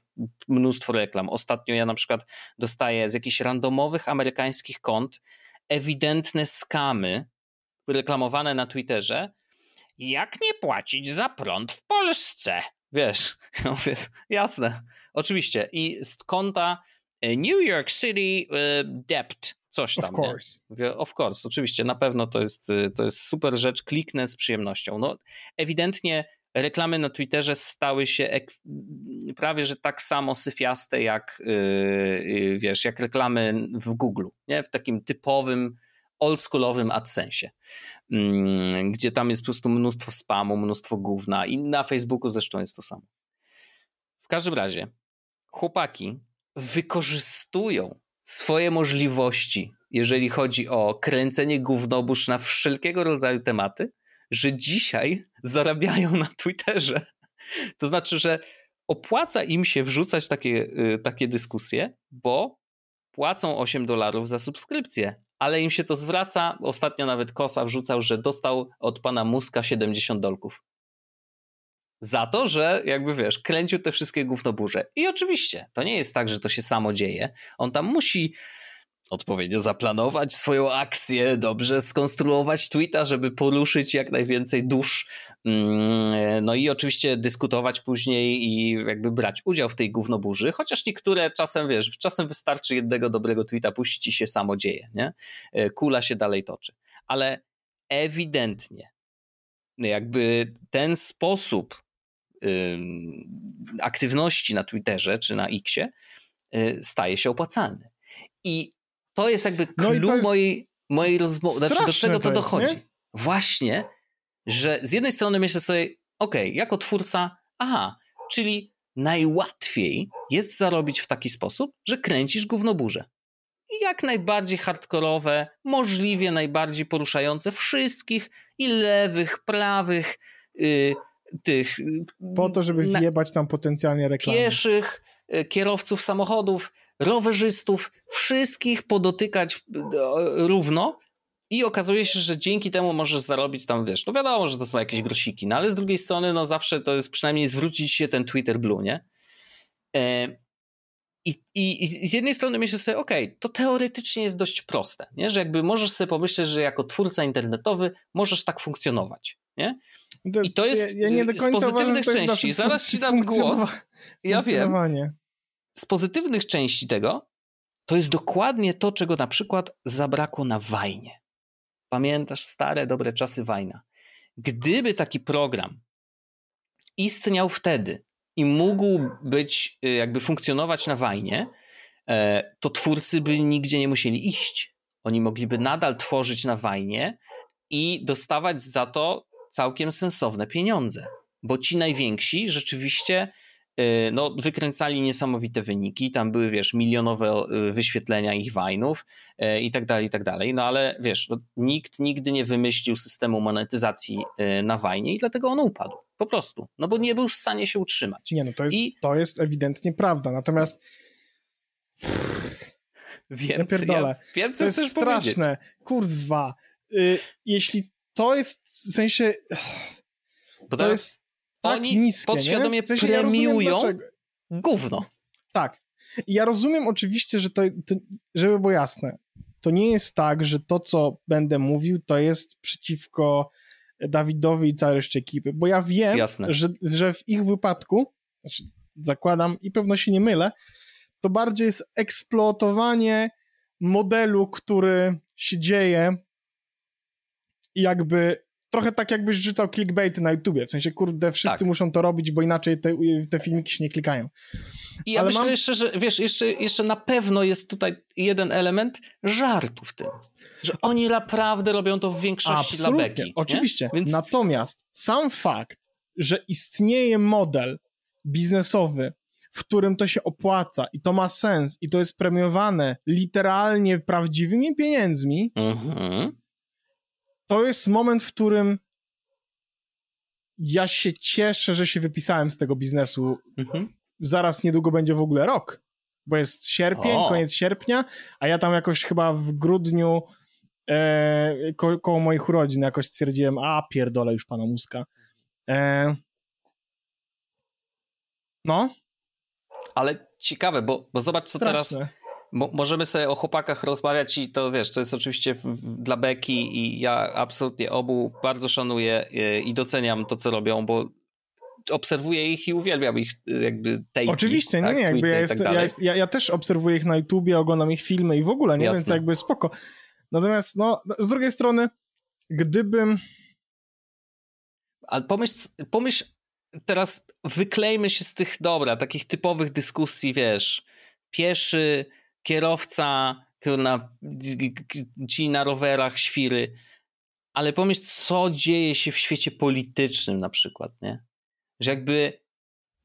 mnóstwo reklam. Ostatnio ja na przykład dostaję z jakichś randomowych amerykańskich kont ewidentne skamy reklamowane na Twitterze. Jak nie płacić za prąd w Polsce? Wiesz, ja mówię, jasne, oczywiście. I z konta New York City uh, Debt coś tam. Of course. Nie? Of course, oczywiście, na pewno to jest, y, to jest super rzecz, kliknę z przyjemnością. No, ewidentnie reklamy na Twitterze stały się prawie że tak samo syfiaste jak yy, wiesz, jak reklamy w Google, nie? w takim typowym oldschoolowym AdSense, yy, gdzie tam jest po prostu mnóstwo spamu, mnóstwo gówna i na Facebooku zresztą jest to samo. W każdym razie chłopaki wykorzystują swoje możliwości, jeżeli chodzi o kręcenie gównobóż na wszelkiego rodzaju tematy, że dzisiaj zarabiają na Twitterze. To znaczy, że opłaca im się wrzucać takie, y, takie dyskusje, bo płacą 8 dolarów za subskrypcję, ale im się to zwraca. Ostatnio nawet Kosa wrzucał, że dostał od pana Muska 70 dolków. Za to, że jakby wiesz, kręcił te wszystkie gównoburze. I oczywiście, to nie jest tak, że to się samo dzieje. On tam musi odpowiednio zaplanować swoją akcję, dobrze skonstruować tweeta, żeby poruszyć jak najwięcej dusz. Mm, no i oczywiście dyskutować później i jakby brać udział w tej gównoburzy, chociaż niektóre czasem, wiesz, czasem wystarczy jednego dobrego tweeta puścić i się samo dzieje, nie? E, kula się dalej toczy. Ale ewidentnie jakby ten sposób aktywności na Twitterze czy na Xie y, staje się opłacalny. I to jest jakby clue no jest mojej, mojej rozmowy. Znaczy, do czego to, to dochodzi? Jest, Właśnie, że z jednej strony myślę sobie, ok, jako twórca, aha, czyli najłatwiej jest zarobić w taki sposób, że kręcisz gównoburze. Jak najbardziej hardkorowe, możliwie najbardziej poruszające wszystkich i lewych, prawych, yy, tych... Po to, żeby wjebać tam potencjalnie reklamy. Pieszych, yy, kierowców samochodów, rowerzystów, wszystkich podotykać e, równo i okazuje się, że dzięki temu możesz zarobić tam, wiesz, no wiadomo, że to są jakieś grosiki, no ale z drugiej strony, no zawsze to jest przynajmniej zwrócić się ten Twitter Blue, nie? E, i, i, I, z jednej strony myślę sobie, okej, okay, to teoretycznie jest dość proste, nie? że jakby możesz sobie pomyśleć, że jako twórca internetowy możesz tak funkcjonować. Nie? I to jest ja, ja z pozytywnych uważam, części. Zaraz ci dam głos. Ja wiem z pozytywnych części tego, to jest dokładnie to, czego na przykład zabrakło na Wajnie. Pamiętasz stare, dobre czasy Wajna? Gdyby taki program istniał wtedy i mógł być, y, jakby funkcjonować na Wajnie, e, to twórcy by nigdzie nie musieli iść. Oni mogliby nadal tworzyć na Wajnie i dostawać za to całkiem sensowne pieniądze, bo ci najwięksi rzeczywiście Y, no, wykręcali niesamowite wyniki, tam były, wiesz, milionowe y, wyświetlenia ich wajnów y, i tak dalej, i tak dalej, no ale wiesz, no, nikt nigdy nie wymyślił systemu monetyzacji na wajnie i dlatego on upadł, po prostu, no bo nie był w stanie się utrzymać. Nie, no to jest, I... to jest ewidentnie prawda, natomiast Wiem, ja wiem, co to jest straszne. Powiedzieć. Kurwa. Jeśli to jest w sensie. Bo to jest tak Oni niskie, podświadomie w sensie premiują ja gówno. Tak. Ja rozumiem oczywiście, że to, to, żeby było jasne, to nie jest tak, że to, co będę mówił, to jest przeciwko Dawidowi i całej reszcie ekipy, bo ja wiem, że, że w ich wypadku, znaczy zakładam i pewno się nie mylę, to bardziej jest eksploatowanie modelu, który się dzieje jakby trochę tak jakbyś rzucał clickbaity na YouTubie, w sensie kurde, wszyscy tak. muszą to robić, bo inaczej te, te filmiki się nie klikają. I ja Ale myślę mam... jeszcze, że wiesz, jeszcze, jeszcze na pewno jest tutaj jeden element żartu w tym. Że oni naprawdę robią to w większości Absolutnie, dla beki. Oczywiście. Więc... Natomiast sam fakt, że istnieje model biznesowy, w którym to się opłaca i to ma sens i to jest premiowane literalnie prawdziwymi pieniędzmi, mhm to jest moment, w którym ja się cieszę, że się wypisałem z tego biznesu. Mhm. Zaraz niedługo będzie w ogóle rok, bo jest sierpień, o. koniec sierpnia, a ja tam jakoś chyba w grudniu e, ko koło moich urodzin jakoś stwierdziłem, a pierdolę już pana Muska. E, no. Ale ciekawe, bo, bo zobacz, co Straszne. teraz Mo możemy sobie o chłopakach rozmawiać i to wiesz, to jest oczywiście dla beki i ja absolutnie obu bardzo szanuję y, i doceniam to, co robią, bo obserwuję ich i uwielbiam ich jakby tej. Oczywiście, tak? nie, jakby ja, jest, tak ja, jest, ja, ja, też obserwuję ich na YouTubie, oglądam ich filmy i w ogóle, nie? Jasne. Więc jakby spoko. Natomiast, no, z drugiej strony, gdybym... Ale pomyśl, pomyśl teraz wyklejmy się z tych, dobra, takich typowych dyskusji, wiesz, pieszy, kierowca, na, ci na rowerach, świry, ale pomyśl, co dzieje się w świecie politycznym na przykład, nie? Że jakby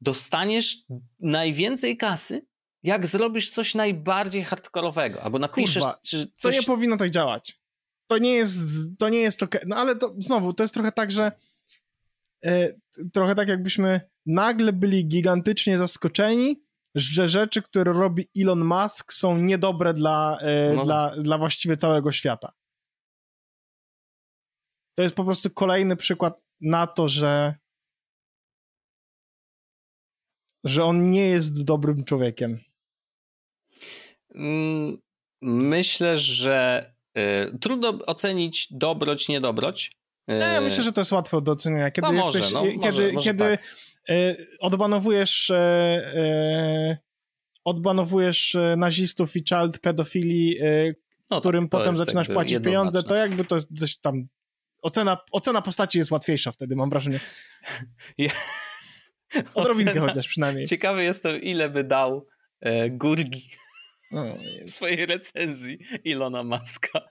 dostaniesz najwięcej kasy, jak zrobisz coś najbardziej hardkorowego, albo napiszesz Kurwa, czy coś... To nie powinno tak działać. To nie jest, to nie jest okej. No ale to znowu, to jest trochę tak, że e, trochę tak jakbyśmy nagle byli gigantycznie zaskoczeni, że rzeczy, które robi Elon Musk są niedobre dla, e, no. dla, dla właściwie całego świata. To jest po prostu kolejny przykład na to, że że on nie jest dobrym człowiekiem. Mm, myślę, że y, trudno ocenić dobroć, niedobroć. Y, ja myślę, że to jest łatwe do ocenienia. Kiedy, no może, jesteś, no, kiedy, może, może kiedy tak. Y, odbanowujesz y, y, odbanowujesz nazistów i child pedofilii, no którym tak, potem zaczynasz płacić pieniądze, to jakby to coś tam ocena, ocena postaci jest łatwiejsza wtedy, mam wrażenie. Ja... Odrobinkę chociaż przynajmniej. Ciekawy jestem, ile by dał e, Gurgi w swojej recenzji Ilona Maska.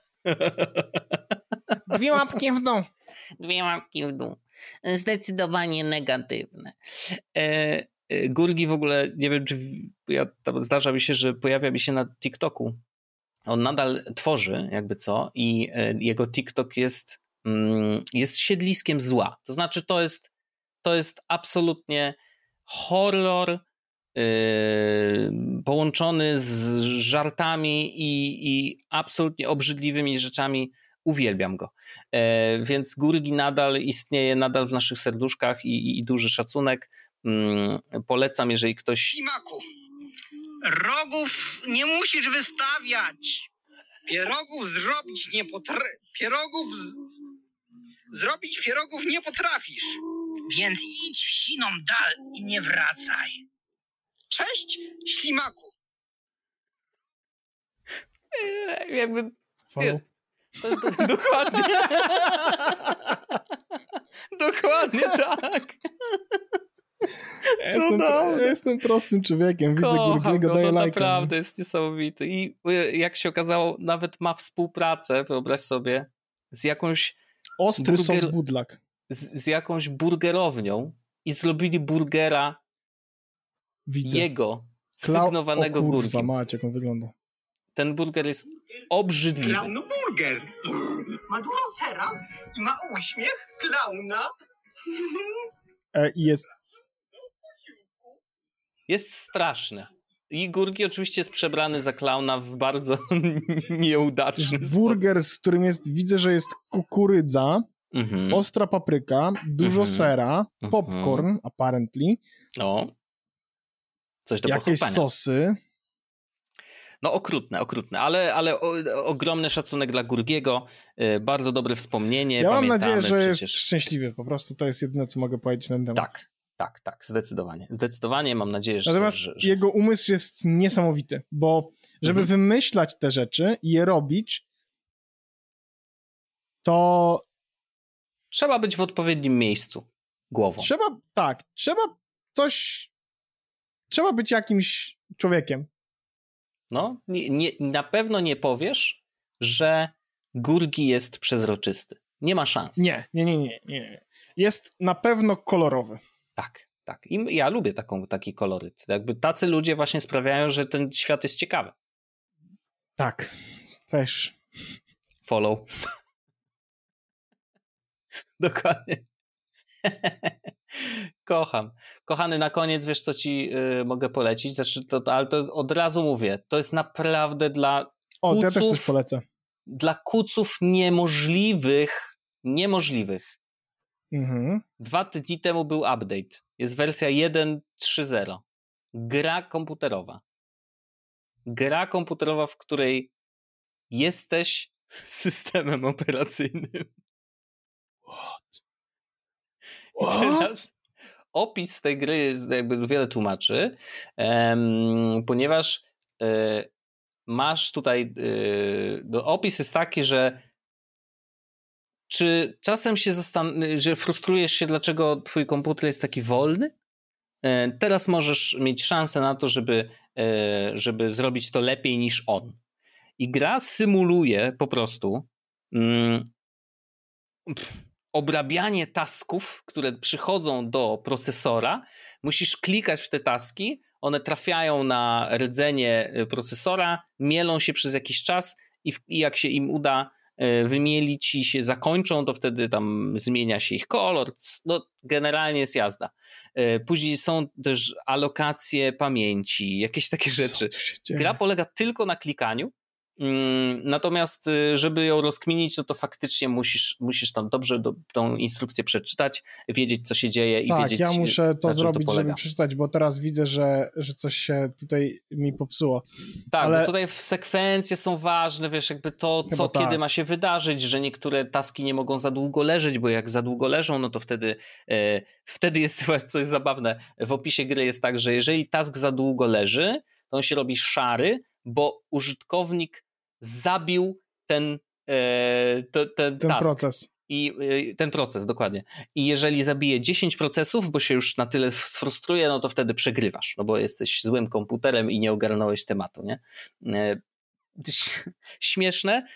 Dwie łapki w dół. Dwie łapki w dół. Zdecydowanie negatywne. E, e, Gurgi w ogóle, nie wiem czy ja, zdarza mi się, że pojawia mi się na TikToku. On nadal tworzy, jakby co, i e, jego TikTok jest, mm, jest siedliskiem zła. To znaczy, to jest, to jest absolutnie horror połączony z żartami i, i absolutnie obrzydliwymi rzeczami. Uwielbiam go. E, więc Gurgi nadal istnieje, nadal w naszych serduszkach i, i duży szacunek. Mm, polecam, jeżeli ktoś. Ślimaku, rogów nie musisz wystawiać. Pierogów zrobić nie potrafisz. Pierogów z... zrobić pierogów nie potrafisz. Więc idź w siną dal i nie wracaj. Cześć, ślimaku. Jakby... Nie, to jest do, dokładnie. dokładnie tak. Ja jestem, ja jestem prostym człowiekiem, widzę Gurgiego, daję no, Naprawdę jest niesamowity. I y, jak się okazało, nawet ma współpracę, wyobraź sobie, z jakąś... Ostry burger... sos budlak. Z, z jakąś burgerownią i zrobili burgera Widzę. jego sygnowanego Klau... o kurwa, macie, jak on wygląda. Ten burger jest obrzydliwy. Klaunu burger. Ma dużo sera i ma uśmiech klauna. E, I jest... Jest straszny. I Gurgi oczywiście jest przebrany za klauna w bardzo nieudaczny Burger, z którym jest, widzę, że jest kukurydza, mhm. ostra papryka, dużo mhm. sera, mhm. popcorn, apparently. O. Coś do Jakieś pochopania. sosy. No okrutne, okrutne, ale, ale o, ogromny szacunek dla Gurgiego, yy, bardzo dobre wspomnienie. Ja mam nadzieję, że przecież... jest szczęśliwy, po prostu to jest jedyne, co mogę powiedzieć na ten temat. Tak, tak, tak, zdecydowanie. Zdecydowanie mam nadzieję, że... Natomiast że, że... jego umysł jest niesamowity, bo żeby mhm. wymyślać te rzeczy i je robić, to... Trzeba być w odpowiednim miejscu głową. Trzeba, tak, trzeba coś trzeba być jakimś człowiekiem. No, nie, nie, na pewno nie powiesz, że Gurgi jest przezroczysty. Nie ma szans. Nie, nie, nie, nie. nie. Jest na pewno kolorowy. Tak, tak. I ja lubię taką, taki koloryt. Jakby tacy ludzie właśnie sprawiają, że ten świat jest ciekawy. Tak, też. Follow. Dokładnie. Kocham. Kochany, na koniec wiesz, co ci y, mogę polecić? Znaczy, to, ale to od razu mówię, to jest naprawdę dla. O, kuców, ja też coś polecę. Dla kuców niemożliwych, niemożliwych. Mhm. Dwa dni temu był update. Jest wersja 1.3.0. Gra komputerowa. Gra komputerowa, w której jesteś systemem operacyjnym. What? What? Teraz opis tej gry jakby wiele tłumaczy, ponieważ e, masz tutaj, no, opis jest taki, że czy czasem się zastan- że frustrujesz się, dlaczego twój komputer jest taki wolny? Teraz możesz mieć szansę na to, żeby, żeby zrobić to lepiej niż on. I gra symuluje po prostu mm, obrabianie tasków, które przychodzą do procesora. Musisz klikać w te taski, one trafiają na rdzenie y, procesora, mielą się przez jakiś czas i, i jak się im uda y, wymielić i się zakończą, to wtedy tam zmienia się ich kolor. No, generalnie jest jazda. Y, później są też alokacje pamięci, jakieś takie rzeczy. Gra polega tylko na klikaniu natomiast, y, żeby ją rozkminić, no to faktycznie musisz, musisz tam dobrze do, tą instrukcję przeczytać, wiedzieć, co się dzieje i tak, wiedzieć. Ja muszę to zrobić, to żeby przeczytać, bo teraz widzę, że, że coś się tutaj mi popsuło. Tak, Ale... bo tutaj sekwencje są ważne, wiesz, jakby to, co Chyba kiedy tak. ma się wydarzyć, że niektóre taski nie mogą za długo leżeć, bo jak za długo leżą, no to wtedy, e, wtedy jest coś zabawne. W opisie gry jest tak, że jeżeli task za długo leży, to on się robi szary, bo użytkownik zabił ten, e, to, ten, proces. I e, ten proces, dokładnie. I jeżeli zabije 10 procesów, bo się już na tyle sfrustruje, no to wtedy przegrywasz, no bo jesteś złym komputerem i nie ogarnąłeś tematu, nie? E, śmieszne,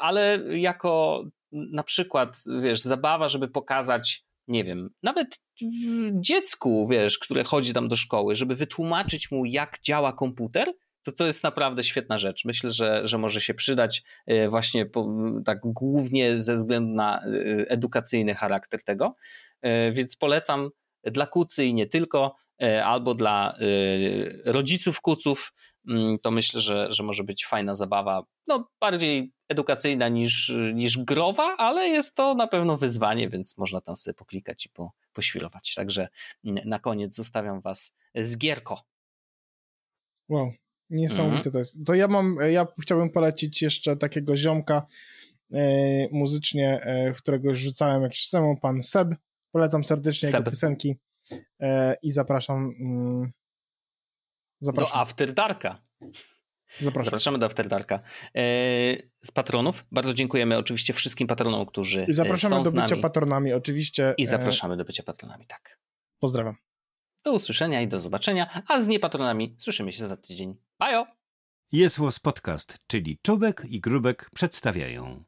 ale jako na przykład, wiesz, zabawa, żeby pokazać, nie wiem, nawet dziecku, wiesz, które chodzi tam do szkoły, żeby wytłumaczyć mu, jak działa komputer, to to jest naprawdę świetna rzecz. Myślę, że, że może się przydać e, właśnie po, tak głównie ze względu na e, edukacyjny charakter tego, e, więc polecam dla kucy i nie tylko, albo dla rodziców kuców, mm, to myślę, że, że może być fajna zabawa, no bardziej edukacyjna niż, niż growa, ale jest to na pewno wyzwanie, więc można tam sobie poklikać i po, poświrować. Także mm, na koniec zostawiam was z gierko. Wow, Niesamowite mm. to jest. To ja mam, ja chciałbym polecić jeszcze takiego ziomka e, muzycznie, e, którego już rzucałem jakiś temu, pan Seb. Polecam serdecznie Seb. jego piosenki e, i zapraszam. Mm, zapraszam. Do After Darka. Zapraszam. Zapraszamy do After Darka. Z patronów bardzo dziękujemy oczywiście wszystkim patronom, którzy I zapraszamy są do bycia nami. patronami, oczywiście. I zapraszamy do bycia patronami, tak. Pozdrawiam. Do usłyszenia i do zobaczenia, a z niepatronami słyszymy się za tydzień. Bajo! Jest Podcast, czyli Czubek i Grubek przedstawiają.